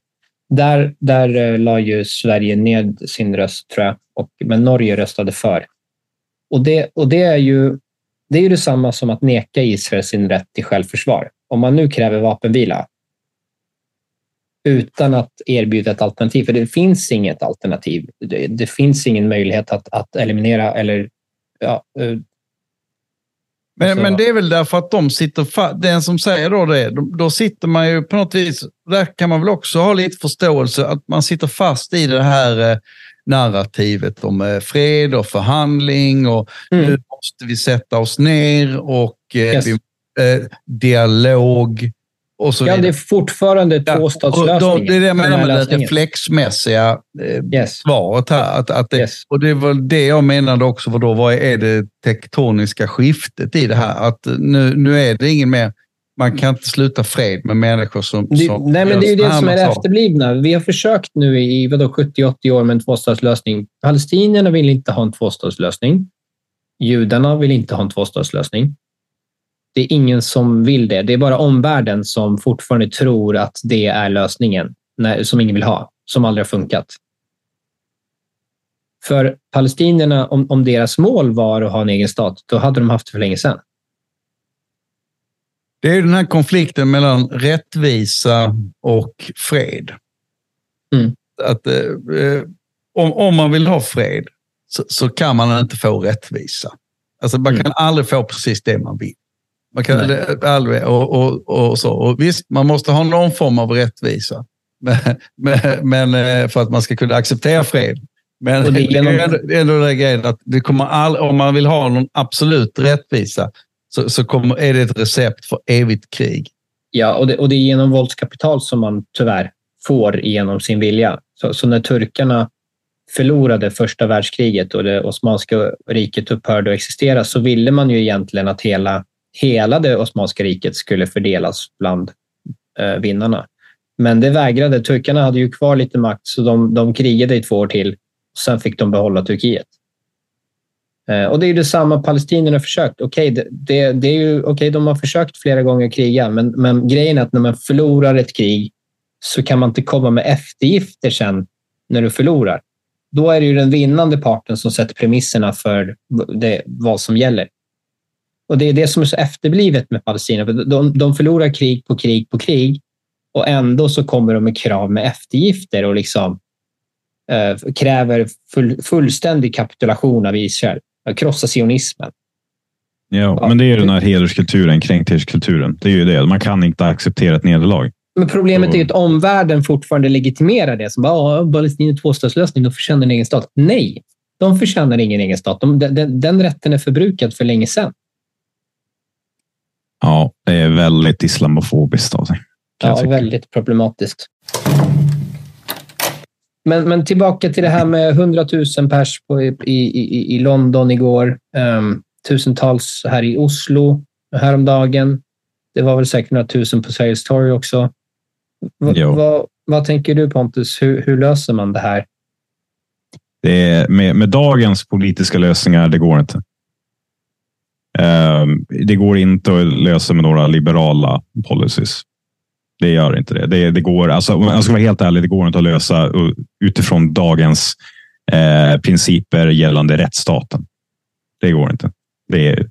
Där, där eh, la ju Sverige ned sin röst, tror jag, och, men Norge röstade för. Och det, och det är ju det är ju detsamma som att neka Israel sin rätt till självförsvar. Om man nu kräver vapenvila utan att erbjuda ett alternativ, för det finns inget alternativ. Det, det finns ingen möjlighet att, att eliminera eller ja, eh, men, men det är väl därför att de sitter fast. Den som säger då det, då sitter man ju på något vis, där kan man väl också ha lite förståelse att man sitter fast i det här eh, narrativet om eh, fred och förhandling och mm. nu måste vi sätta oss ner och eh, yes. vi, eh, dialog. Ja, det är fortfarande tvåstatslösningen. det är det jag menar med det reflexmässiga eh, yes. svaret här. Att, att det, yes. Och det var det jag menade också. För då, vad är det tektoniska skiftet i det här? Att nu, nu är det ingen mer man kan inte sluta fred med människor som... Det, som nej, men det är ju det som är det efterblivna. Vi har försökt nu i 70-80 år med en tvåstatslösning. Palestinierna vill inte ha en tvåstatslösning. Judarna vill inte ha en tvåstatslösning. Det är ingen som vill det. Det är bara omvärlden som fortfarande tror att det är lösningen, som ingen vill ha, som aldrig har funkat. För palestinierna, om, om deras mål var att ha en egen stat, då hade de haft det för länge sedan. Det är den här konflikten mellan rättvisa och fred. Mm. Att, eh, om, om man vill ha fred så, så, kan man inte få rättvisa. Alltså man Mm. kan aldrig få precis det man vill. Man kan aldrig, och, och, och, så. och visst, man måste ha någon form av rättvisa. (laughs) Men, men, eh, för att man ska kunna acceptera fred. Men Och det är genom- ändå- den grejen att det kommer all, om man vill ha någon absolut rättvisa så, så kommer, är det ett recept för evigt krig. Ja, och det, och det är genom våldskapital som man tyvärr får igenom sin vilja. Så, så när turkarna förlorade första världskriget och det Osmanska riket upphörde att existera så ville man ju egentligen att hela, hela det Osmanska riket skulle fördelas bland eh, vinnarna. Men det vägrade. Turkarna hade ju kvar lite makt så de, de krigade i två år till. Sen fick de behålla Turkiet. Eh, och det är ju detsamma palestinierna har försökt. Okej, det, det, det är ju, de har försökt flera gånger kriga, men, men grejen är att när man förlorar ett krig så kan man inte komma med eftergifter sen när du förlorar. Då är det ju den vinnande parten som sätter premisserna för det, vad som gäller. Och Det är det som är så efterblivet med Palestina. De, de förlorar krig på krig på krig och ändå så kommer de med krav med eftergifter och liksom eh, kräver full, fullständig kapitulation av Israel. Krossa sionismen. Ja, men det är ju den här hederskulturen, kränkthetskulturen. Det är ju det. Man kan inte acceptera ett nederlag. Men problemet är ju att omvärlden fortfarande legitimerar det. Som bara, "Ja, Palestina tvåstatslösning, de förtjänar en egen stat. Nej, de förtjänar ingen egen stat. De, den, den rätten är förbrukad för länge sedan. Ja, det är väldigt islamofobiskt av sig. Ja, väldigt problematiskt. Men, men tillbaka till det här med 100 000 pers på, i, i, i- London igår. Um, tusentals här i Oslo häromdagen. Det var väl säkert några tusen på Sergels torg också. Va, vad, vad tänker du Pontus? Hur, hur löser man det här? Det är, med, med dagens politiska lösningar, det går inte. Ehm, det går inte att lösa med några liberala policies. Det gör inte det. Det, det går, alltså, om jag ska vara helt ärlig, det går inte att lösa utifrån dagens eh, principer gällande rättsstaten. Det går inte. Det är,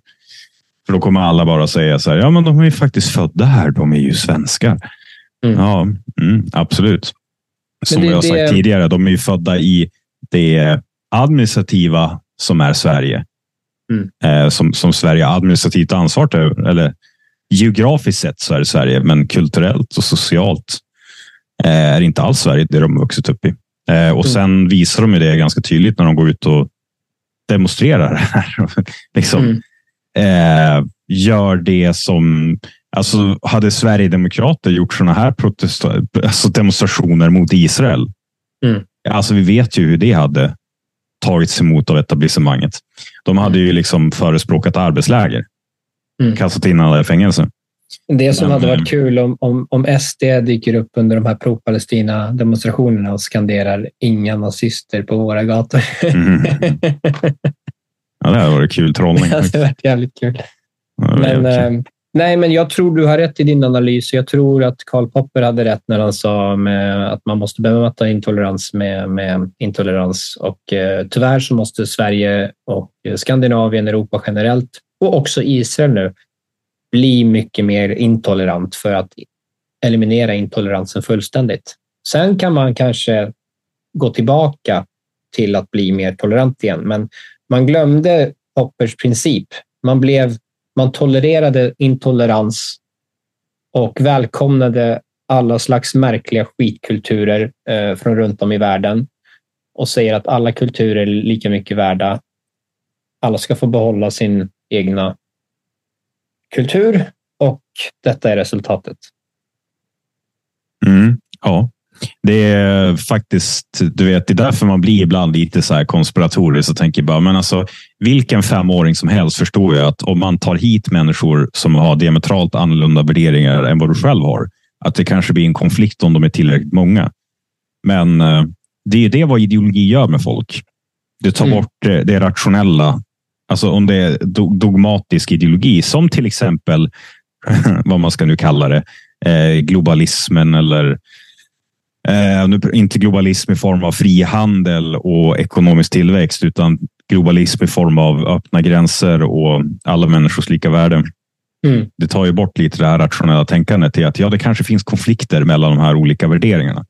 för då kommer alla bara säga så här, ja men de är ju faktiskt födda här, de är ju svenskar. Mm. Ja, mm, absolut. Som det- jag sagt det- tidigare, de är ju födda i det administrativa som är Sverige. Mm. Eh, som, som Sverige administrativt ansvar över. Eller geografiskt sett så är det Sverige, men kulturellt och socialt eh, är inte alls Sverige, det de vuxit upp i. Eh, och Mm. sen visar de ju det ganska tydligt när de går ut och demonstrerar (laughs) här. liksom, Mm. eh, gör det som... Alltså, hade Sverigedemokrater gjort sådana här protesta- alltså demonstrationer mot Israel, Mm. alltså vi vet ju hur det hade tagits emot av etablissemanget. De hade ju liksom förespråkat arbetsläger, Mm. kastat in alla i fängelse. Det som Men, hade eh, varit kul om, om, om SD dyker upp under de här pro-Palestina demonstrationerna och skanderar inga nazister på våra gator. Mhm. (laughs) Ja, det hade varit kul trollning. det hade varit jävligt kul. Ja, Men, eh, nej, men jag tror du har rätt i din analys. Jag tror att Karl Popper hade rätt när han sa med att man måste bemöta intolerans med, med intolerans. Och eh, tyvärr så måste Sverige och Skandinavien, Europa generellt och också Israel nu bli mycket mer intolerant för att eliminera intoleransen fullständigt. Sen kan man kanske gå tillbaka till att bli mer tolerant igen, men man glömde Poppers princip. Man blev man tolererade intolerans och välkomnade alla slags märkliga skitkulturer eh, från runt om i världen och säger att alla kulturer är lika mycket värda. Alla ska få behålla sin egna kultur och detta är resultatet. Mm, ja, det är faktiskt, du vet, det är därför man blir ibland lite så här konspiratorisk och tänker bara, men alltså vilken femåring som helst förstår ju att om man tar hit människor som har diametralt annorlunda värderingar än vad du själv har, att det kanske blir en konflikt om de är tillräckligt många. Men eh, det är det vad ideologi gör med folk. Det tar Mm. bort eh, det rationella. Alltså om det är do- dogmatisk ideologi, som till exempel (laughs) vad man ska nu kalla det, eh, globalismen eller nu, inte globalism i form av frihandel och ekonomisk tillväxt, utan globalism i form av öppna gränser och alla människors lika värde. Mm. Det tar ju bort lite det här rationella tänkandet till att ja, det kanske finns konflikter mellan de här olika värderingarna.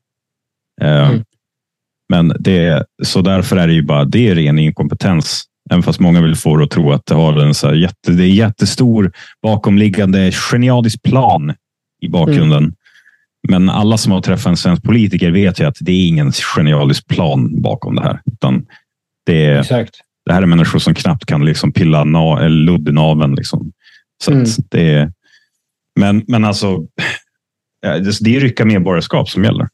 Eh, Mm. Men det, så därför är det ju bara det är ren inkompetens. Även fast många vill få det att tro att det har en så här jätte, det är jättestor bakomliggande genialisk plan i bakgrunden. Men alla som har träffat en svensk politiker vet ju att det är ingen genialisk plan bakom det här. Utan det, är, Exakt. det här är människor som knappt kan liksom pilla na, eller ludd i naveln. Liksom. Så Mm. det är, men, men alltså, det är rycka medborgarskap som gäller.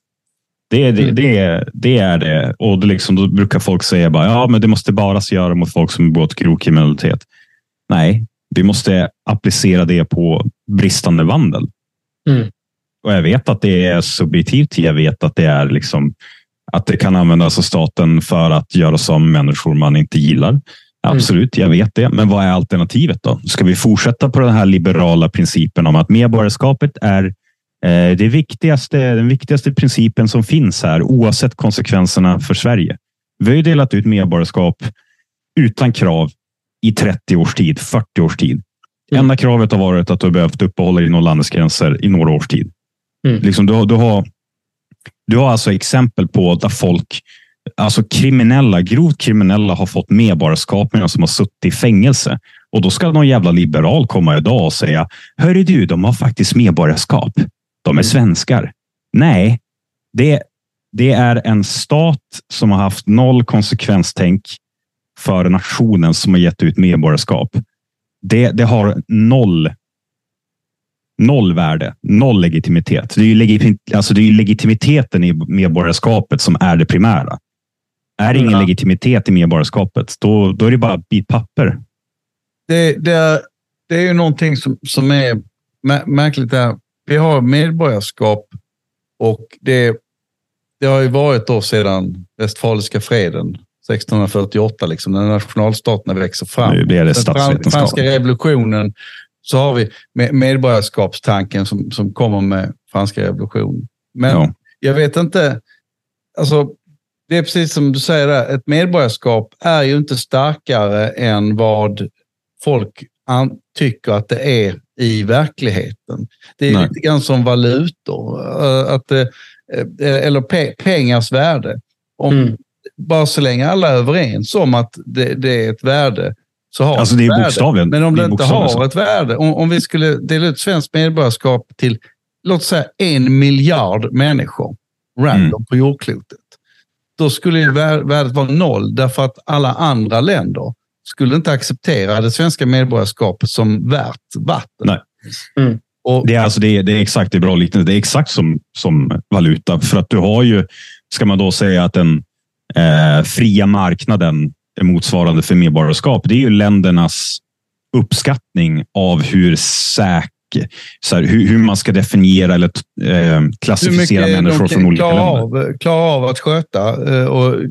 Det är det, Mm. det, är, det är det. Och det liksom, då brukar folk säga bara, ja, men det måste bara se göra mot folk som begått grov kriminalitet. Nej, vi måste applicera det på bristande vandel. Mm. Och jag vet att det är subjektivt. Jag vet att det är liksom att det kan användas av staten för att göra som människor man inte gillar. Absolut, jag vet det. Men vad är alternativet då? Ska vi fortsätta på den här liberala principen om att medborgarskapet är eh, det viktigaste, den viktigaste principen som finns här, oavsett konsekvenserna för Sverige. Vi har ju delat ut medborgarskap utan krav i 30 års tid, 40 års tid. Mm. Enda kravet har varit att du har behövt uppehålla dig inom landets gränser i några års tid. Mm. Liksom, du, du, har, du har alltså exempel på där folk, alltså kriminella, grovt kriminella har fått medborgarskap som har suttit i fängelse. Och då ska någon jävla liberal komma idag och säga, hörru du, de har faktiskt medborgarskap. De är Mm. svenskar. Nej, det, det är en stat som har haft noll konsekvenstänk för nationen som har gett ut medborgarskap. Det, det har noll Noll värde, noll legitimitet. Det är, ju legitimi- alltså det är legitimiteten i medborgarskapet som är det primära. Är det ingen Ja. legitimitet i medborgarskapet, då, då är det bara ett bit papper. det, det, är, det är ju någonting som, som är mä- märkligt. Där. Vi har medborgarskap och det, det har ju varit då sedan Westfaliska freden 1648, liksom, när nationalstaterna växer fram. Nu blir det Den statsvetenskap. franska revolutionen så har vi med- medborgarskapstanken som, som kommer med franska revolutionen. Men Ja. jag vet inte, alltså det är precis som du säger där, ett medborgarskap är ju inte starkare än vad folk an- tycker att det är i verkligheten. Det är Nej. lite grann som valutor, eh, att, eh, eh, eller pe- pengars värde. Om, Mm. Bara så länge alla är överens om att det, det är ett värde så har Alltså, det är bokstavligen- Men om det det, inte har så. ett värde, om, om vi skulle dela ut svenskt medborgarskap till låt säga en miljard människor random Mm. på jordklotet. Då skulle ju vär- värdet vara noll därför att alla andra länder skulle inte acceptera det svenska medborgarskapet som värt vatten. Nej. Mm. Och, Det är, alltså, det är, det är exakt det är bra liknelse. Det är exakt som, som valuta. För att du har ju, ska man då säga att den eh, fria marknaden motsvarande för medborgarskap. Det är ju ländernas uppskattning av hur säker, så här, hur, hur man ska definiera eller eh, klassificera människor från olika länder. av, klara av att sköta eh, och eh,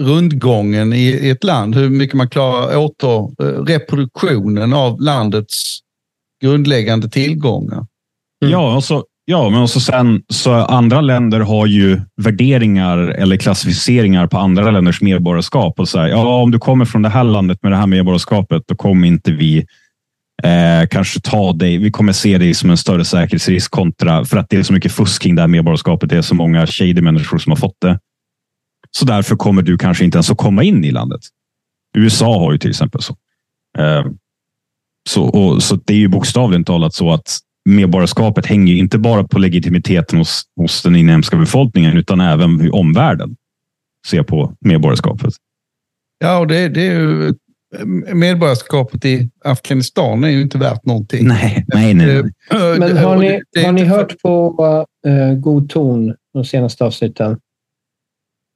rundgången i, i ett land. Hur mycket man klarar åter eh, reproduktionen av landets grundläggande tillgångar. Mm. Ja, och så, ja, men också sen så andra länder har ju värderingar eller klassificeringar på andra länders medborgarskap. Och så här, ja, om du kommer från det här landet med det här medborgarskapet, då kommer inte vi eh, kanske ta dig. Vi kommer se dig som en större säkerhetsrisk kontra för att det är så mycket fusk kring det här medborgarskapet. Det är så många shady människor som har fått det. Så därför kommer du kanske inte ens att komma in i landet. USA har ju till exempel så. Eh, så, och, så det är ju bokstavligt talat så att medborgarskapet hänger ju inte bara på legitimiteten hos, hos den inhemska befolkningen utan även hur omvärlden ser på medborgarskapet. Ja, och det, det är ju medborgarskapet i Afghanistan är ju inte värt någonting. Nej, nej, nej. Eh, Men har ni, har ni hört på uh, God ton de senaste avsnitten?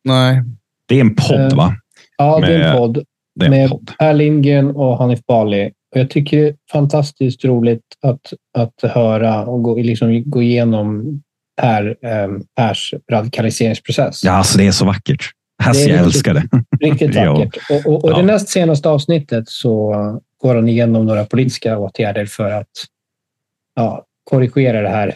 Nej. Det är en podd, Eh, va? Ja, det är en podd en med podd. Per Lindgren och Hanif Bali. Och jag tycker det är fantastiskt roligt att, att höra och gå, liksom, gå igenom Per, eh, Pers radikaliseringsprocess. Ja, alltså det är så vackert. Alltså, Det är jag riktigt- älskar det. Riktigt (laughs) vackert. Och, och, och Ja. det näst senaste avsnittet så går han igenom några politiska åtgärder för att ja, korrigera det här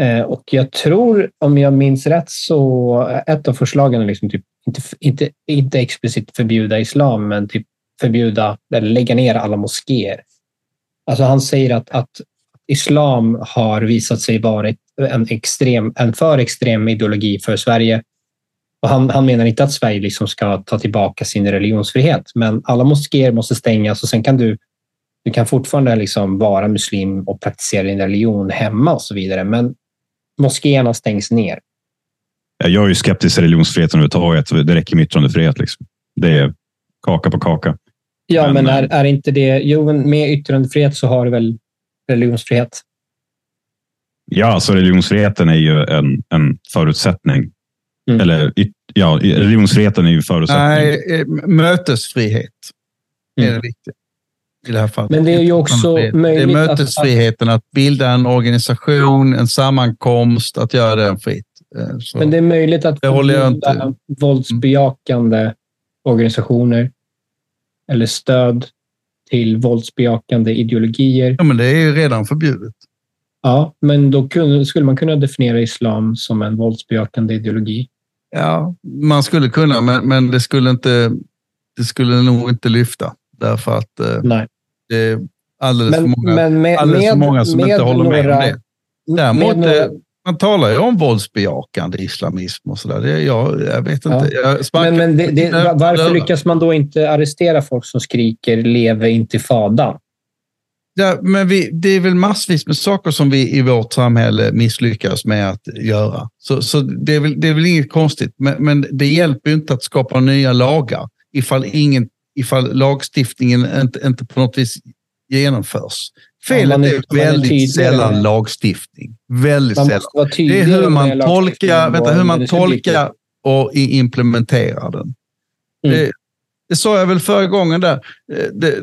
Eh, och jag tror, om jag minns rätt, så ett av förslagen är liksom typ, inte, inte, inte explicit förbjuda islam, men typ förbjuda eller lägga ner alla moskéer. Alltså han säger att, att islam har visat sig vara en, extrem, en för extrem ideologi för Sverige. Och han, han menar inte att Sverige liksom ska ta tillbaka sin religionsfrihet, men alla moskéer måste stängas och sen kan du du kan fortfarande liksom vara muslim och praktisera din religion hemma och så vidare. Men moskéerna stängs ner. Jag är ju skeptisk till religionsfriheten överhuvudtaget. Det räcker med yttrandefrihet. Liksom. Det är kaka på kaka. Ja, men, men är, är inte det... Jo, med yttrandefrihet så har du väl religionsfrihet? Ja, alltså religionsfriheten är ju en, en förutsättning. Mm. Eller ja, religionsfriheten är ju en förutsättning. Nej, eh, mötesfrihet mm. är det viktigt i det här fallet. Men det är ju också möjligt. Det är mötesfriheten att, att bilda en organisation, en sammankomst, att göra den fritt. Eh, så men det är möjligt att förbjuda våldsbejakande organisationer eller stöd till våldsbejakande ideologier. Ja, men det är ju redan förbjudet. Ja, men då skulle man kunna definiera islam som en våldsbejakande ideologi. Ja, man skulle kunna, men, men det, skulle inte, det skulle nog inte lyfta. Därför att eh, Nej. det är alldeles men, för många, men med, alldeles för många som inte håller med några, om det. Däremot, några, man talar ju om våldsbejakande islamism och sådär. Jag, jag vet inte. Ja. Jag men, men det, det, varför lyckas man då inte arrestera folk som skriker leve intifadan? Ja, men vi, det är väl massvis med saker som vi i vårt samhälle misslyckas med att göra. Så, så det, är väl, det är väl inget konstigt. Men, men det hjälper ju inte att skapa nya lagar ifall, ingen, ifall lagstiftningen inte, inte på något vis genomförs. Felet ja, är, väldigt sällan lagstiftning. Väldigt man sällan. Det är hur man tolkar, vänta, hur man tolkar och implementerar den. Mm. Det, det sa jag väl förra gången där. Eh, det,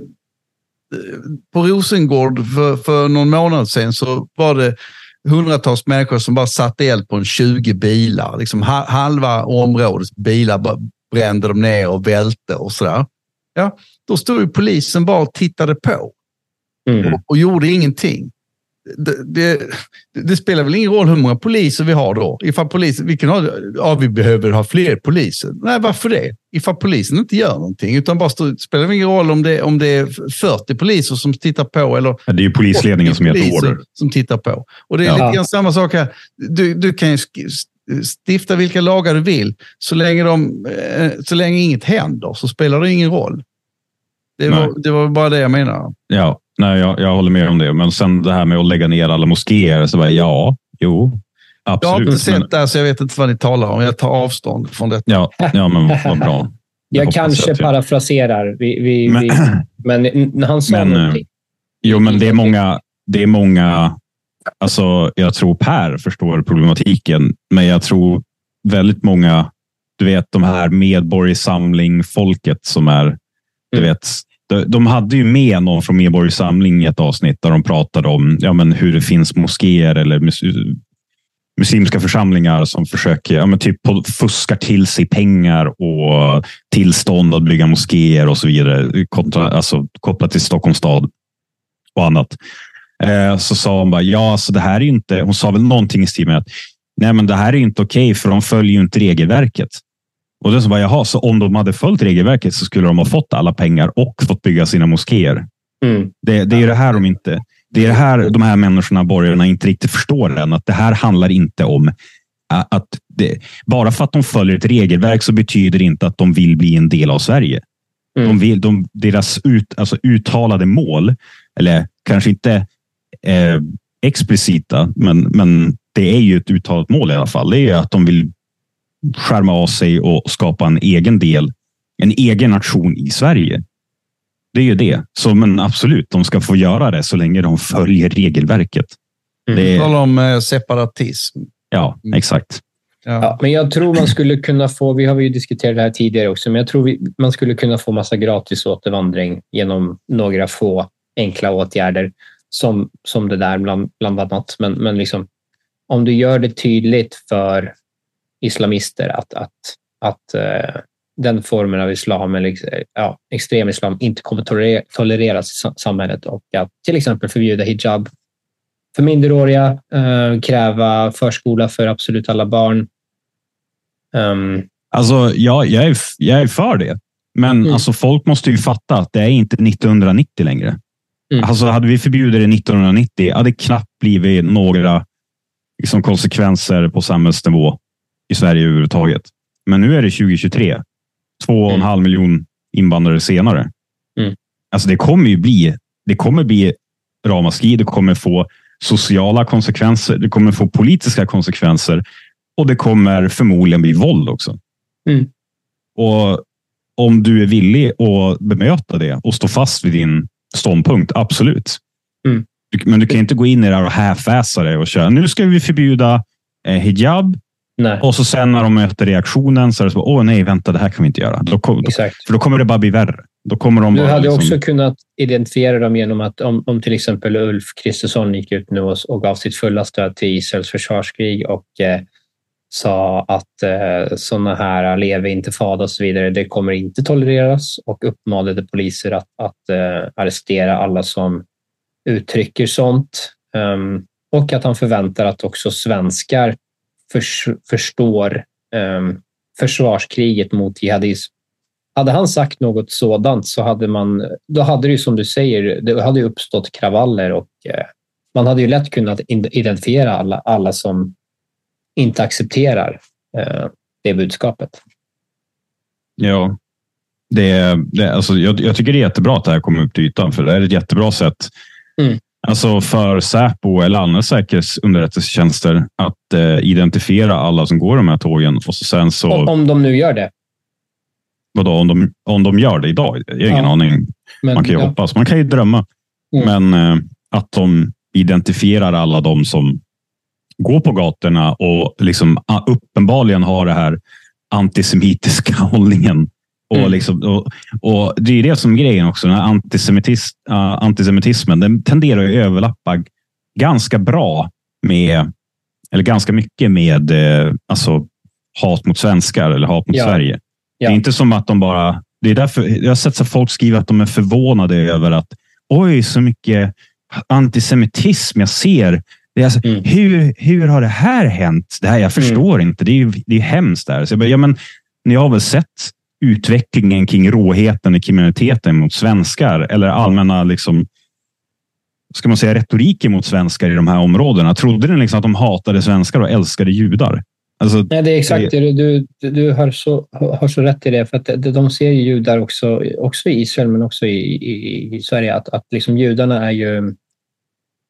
på Rosengård för, för någon månad sedan så var det hundratals människor som bara satte eld på en 20 bilar. Liksom halva områdets bilar brände de ner och välte och sådär. Ja, då stod ju polisen bara och tittade på mm. och, och, gjorde ingenting det, det, det, spelar väl ingen roll hur många poliser vi har då? Ifall polisen, vilken har, ja, vi behöver ha fler poliser. Nej, varför det? Ifall polisen inte gör någonting, utan bara stå, spelar det ingen roll om det, om det är 40 poliser som tittar på eller ja, Det är ju polisledningen som ger order. Som tittar på. Och det är ja. lite grann samma sak här. Du, du kan ju stifta vilka lagar du vill. Så länge, de, eh, så länge inget händer så spelar det ingen roll. Det var, det var bara det jag menar. Ja, Nej, jag, jag håller med om det. Men sen det här med att lägga ner alla moskéer. Så bara, ja, jo, absolut. Jag har inte sett men... det, så jag vet inte vad ni talar om. Jag tar avstånd från detta. Ja, ja men vad bra. (laughs) jag kanske parafraserar, vi, vi, men, vi, men han sa men, någonting. Jo, men det är många. Det är många alltså, jag tror Per förstår problematiken, men jag tror väldigt många, du vet de här medborgarsamling folket som är, du mm. vet, Eh, de hade ju med någon från Medborgerlig Samling i ett avsnitt där de pratade om ja, men hur det finns moskéer eller mus muslimska församlingar som försöker ja, men typ fuskar till sig pengar och tillstånd att bygga moskéer och så vidare. Kontra, alltså, kopplat till Stockholms stad och annat. Eh, så sa hon bara, ja, alltså det här är inte. Hon sa väl någonting i stil med att nej, men det här är inte okej, okay, för de följer ju inte regelverket. Och det så bara, jaha, så om de hade följt regelverket så skulle de ha fått alla pengar och fått bygga sina moskéer. Mm. Det, det är det här de inte, det är det här de här människorna, borgarna, inte riktigt förstår än. Att det här handlar inte om att det, bara för att de följer ett regelverk så betyder det inte att de vill bli en del av Sverige. Mm. De vill, de, deras ut, alltså uttalade mål, eller kanske inte eh, explicita, men, men det är ju ett uttalat mål i alla fall. Det är att de vill skärma av sig och skapa en egen del, en egen nation i Sverige. Det är ju det. Så men absolut, de ska få göra det så länge de följer regelverket. Mm. Det talar om eh, separatism. Ja, exakt. Ja. ja. men jag tror man skulle kunna få, vi har ju diskuterat det här tidigare också, men jag tror vi, man skulle kunna få massa gratis återvandring genom några få enkla åtgärder som, som det där bland, bland annat. Men, men liksom, om du gör det tydligt för islamister att, att, att uh, den formen av islam, eller ja, extrem islam, inte kommer tolereras i samhället och att till exempel förbjuda hijab för minderåriga, eh, kräva förskola för absolut alla barn. Um, Alltså, ja, jag, är, jag är för det. Men Mm. alltså, folk måste ju fatta att det är inte 1990 längre. Mm. Alltså, hade vi förbjudit det 1990 hade det knappt blivit några liksom, konsekvenser på samhällsnivå i Sverige överhuvudtaget. Men nu är det 2023. Två och en Mm. halv miljon invandrare senare. Mm. Alltså, det kommer ju bli, det kommer bli ramaskri. Det kommer få sociala konsekvenser. Det kommer få politiska konsekvenser och det kommer förmodligen bli våld också. Mm. Och om du är villig att bemöta det och stå fast vid din ståndpunkt, absolut. Mm. Men du kan inte gå in i det här och half-assa det och köra. Nu ska vi förbjuda eh, hijab nej, och så sen när de möter reaktionen så är det så, åh nej, vänta, det här kan vi inte göra. Då, då, för då kommer det bara bli värre. Då kommer de Du hade liksom, också kunnat identifiera dem genom att om, om till exempel Ulf Kristersson gick ut nu och, och gav sitt fulla stöd till Israels försvarskrig och eh, sa att eh, sådana här lever inte fada och så vidare, det kommer inte tolereras och uppmanade poliser att, att eh, arrestera alla som uttrycker sånt. Ehm, och att han förväntar att också svenskar förs förstår um, försvarskriget mot jihadism. Hade han sagt något sådant så hade man, då hade det ju som du säger, det hade uppstått kravaller och eh, man hade ju lätt kunnat identifiera alla, alla som inte accepterar eh, det budskapet. Ja, det, det, alltså, jag, jag tycker det är jättebra att det här kommer upp till ytan, för det är ett jättebra sätt Mm. Alltså för Säpo eller andra säkerhetsunderrättelsetjänster att eh, identifiera alla som går de här tågen och så sen så, Om, om de nu gör det. vadå, om, de, om de gör det idag? Jag har ingen Ja. aning. Men, Man kan ju ja, hoppas, man kan ju drömma. Mm. Men eh, att de identifierar alla de som går på gatorna och liksom ah, uppenbarligen har det här antisemitiska (laughs) hållningen. Och, Mm. liksom, och, och Det är det som är grejen också. Den antisemitis, ah, antisemitismen den tenderar att överlappa ganska bra med, eller ganska mycket med eh, alltså, hat mot svenskar eller hat mot Ja. Sverige. Ja. Det är inte som att de bara... Det är därför, jag har sett så folk skriva att de är förvånade över att oj, så mycket antisemitism jag ser. Det är alltså, Mm. hur, hur har det här hänt? Det här, jag förstår inte. Det är det är hemskt. Där. Så jag bara, ja, men, ni har väl sett utvecklingen kring råheten i kriminaliteten mot svenskar eller allmänna liksom, ska man säga, retoriken mot svenskar i de här områdena. Trodde ni liksom att de hatade svenskar och älskade judar? Alltså, Nej, det är exakt det. Du, du, du har, så, har så rätt i det. För att de, ser ju judar också, också i Israel, men också i, i, i Sverige. Att, att liksom judarna är ju...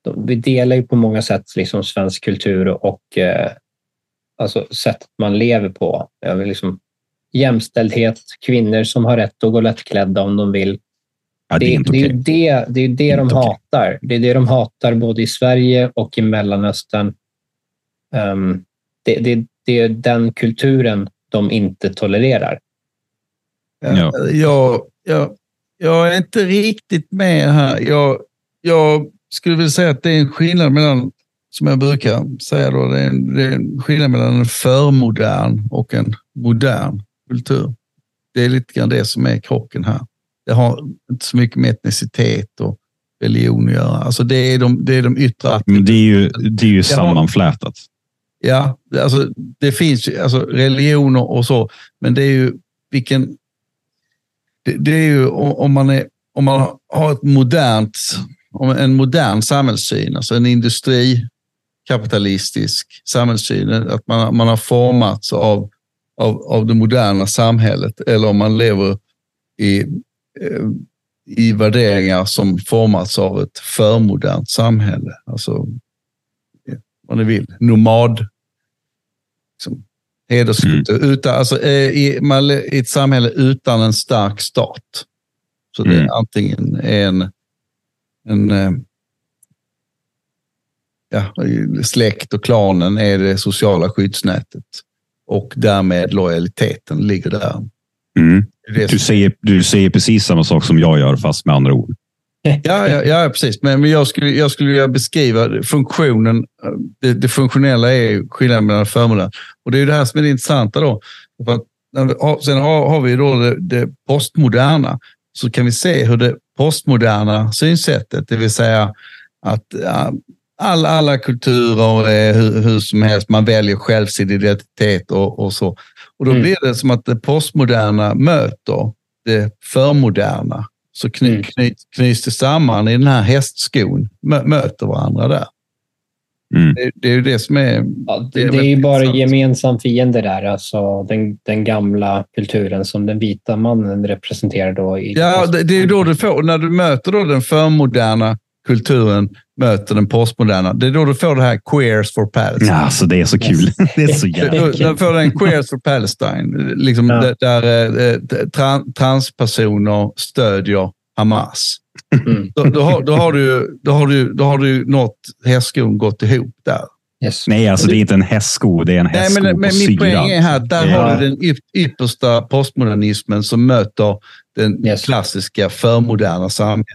De, vi delar ju på många sätt liksom svensk kultur och eh, alltså sättet man lever på. Ja, liksom, jämställdhet, kvinnor som har rätt att gå lättklädda om de vill. ja, det är Det, inte det, är det, det, är ju det de Inte okej. hatar. Det är det de hatar både i Sverige och i Mellanöstern. Ehm, det, det, det är den kulturen de inte tolererar. Ja. Jag, jag, jag är inte riktigt med här. Jag, jag skulle vilja säga att det är en skillnad mellan, som jag brukar säga, då, det, är en, det är en skillnad mellan en förmodern och en modern kultur. Det är lite grann det som är krocken här. Det har inte så mycket med etnicitet och religion att göra. Alltså det är de, det är de yttre Men det är ju, det är ju sammanflätat. Ja, alltså det finns ju alltså, religioner och så, men det är ju vilken... Det, det är ju om man, är, om man har ett modernt, en modern samhällssyn, alltså en industrikapitalistisk samhällssyn, att man, man har formats av, av, av det moderna samhället eller om man lever i, eh, i värderingar som formats av ett förmodernt samhälle. Alltså vad ni vill, nomad. Liksom, hederskultur. Utan, alltså, eh, i, man, I ett samhälle utan en stark stat. Så det Mm. är antingen en, en eh, ja, släkt och klanen är det sociala skyddsnätet. Och därmed lojaliteten ligger där. Mm. Du, säger, du säger precis samma sak som jag gör, fast med andra ord. Ja, ja, ja precis. Men, men jag, skulle, jag skulle vilja beskriva funktionen. Det, det funktionella är skillnaden mellan förmodern. Och det är det här som är det intressanta då. För att sen har, har vi då det, det postmoderna. Så kan vi se hur det postmoderna synsättet, det vill säga att all, alla kulturer är hur, hur som helst. Man väljer själv sin identitet och, och så. Och då Mm. blir det som att det postmoderna möter det förmoderna. Så kny, Mm. kny, knyts det samman i den här hästskon, mö, möter varandra där. Mm. Det, det är ju det som är... Ja, Det det, är ju bara gemensam fiende där. Alltså den, den gamla kulturen som den vita mannen representerar då. I Ja, det, det är ju då du får, när du möter då den förmoderna kulturen, möter den postmoderna, det är då du får det här queers for Palestine. Ja, alltså, det är så kul. (laughs) Det är så jävla... Då, då får du en Queers for Palestine, liksom Ja. där, där eh, tra- transpersoner stödjer Hamas. Mm. Då, då, har, då, har du, då, har du, då har du nått hästskon gått ihop där. Yes. Nej, alltså det är inte en hästsko. Det är en Nej, hästsko men, på men min syra. poäng är här att där Ja. har du den yp- yppersta postmodernismen som möter den Yes. klassiska förmoderna samhället.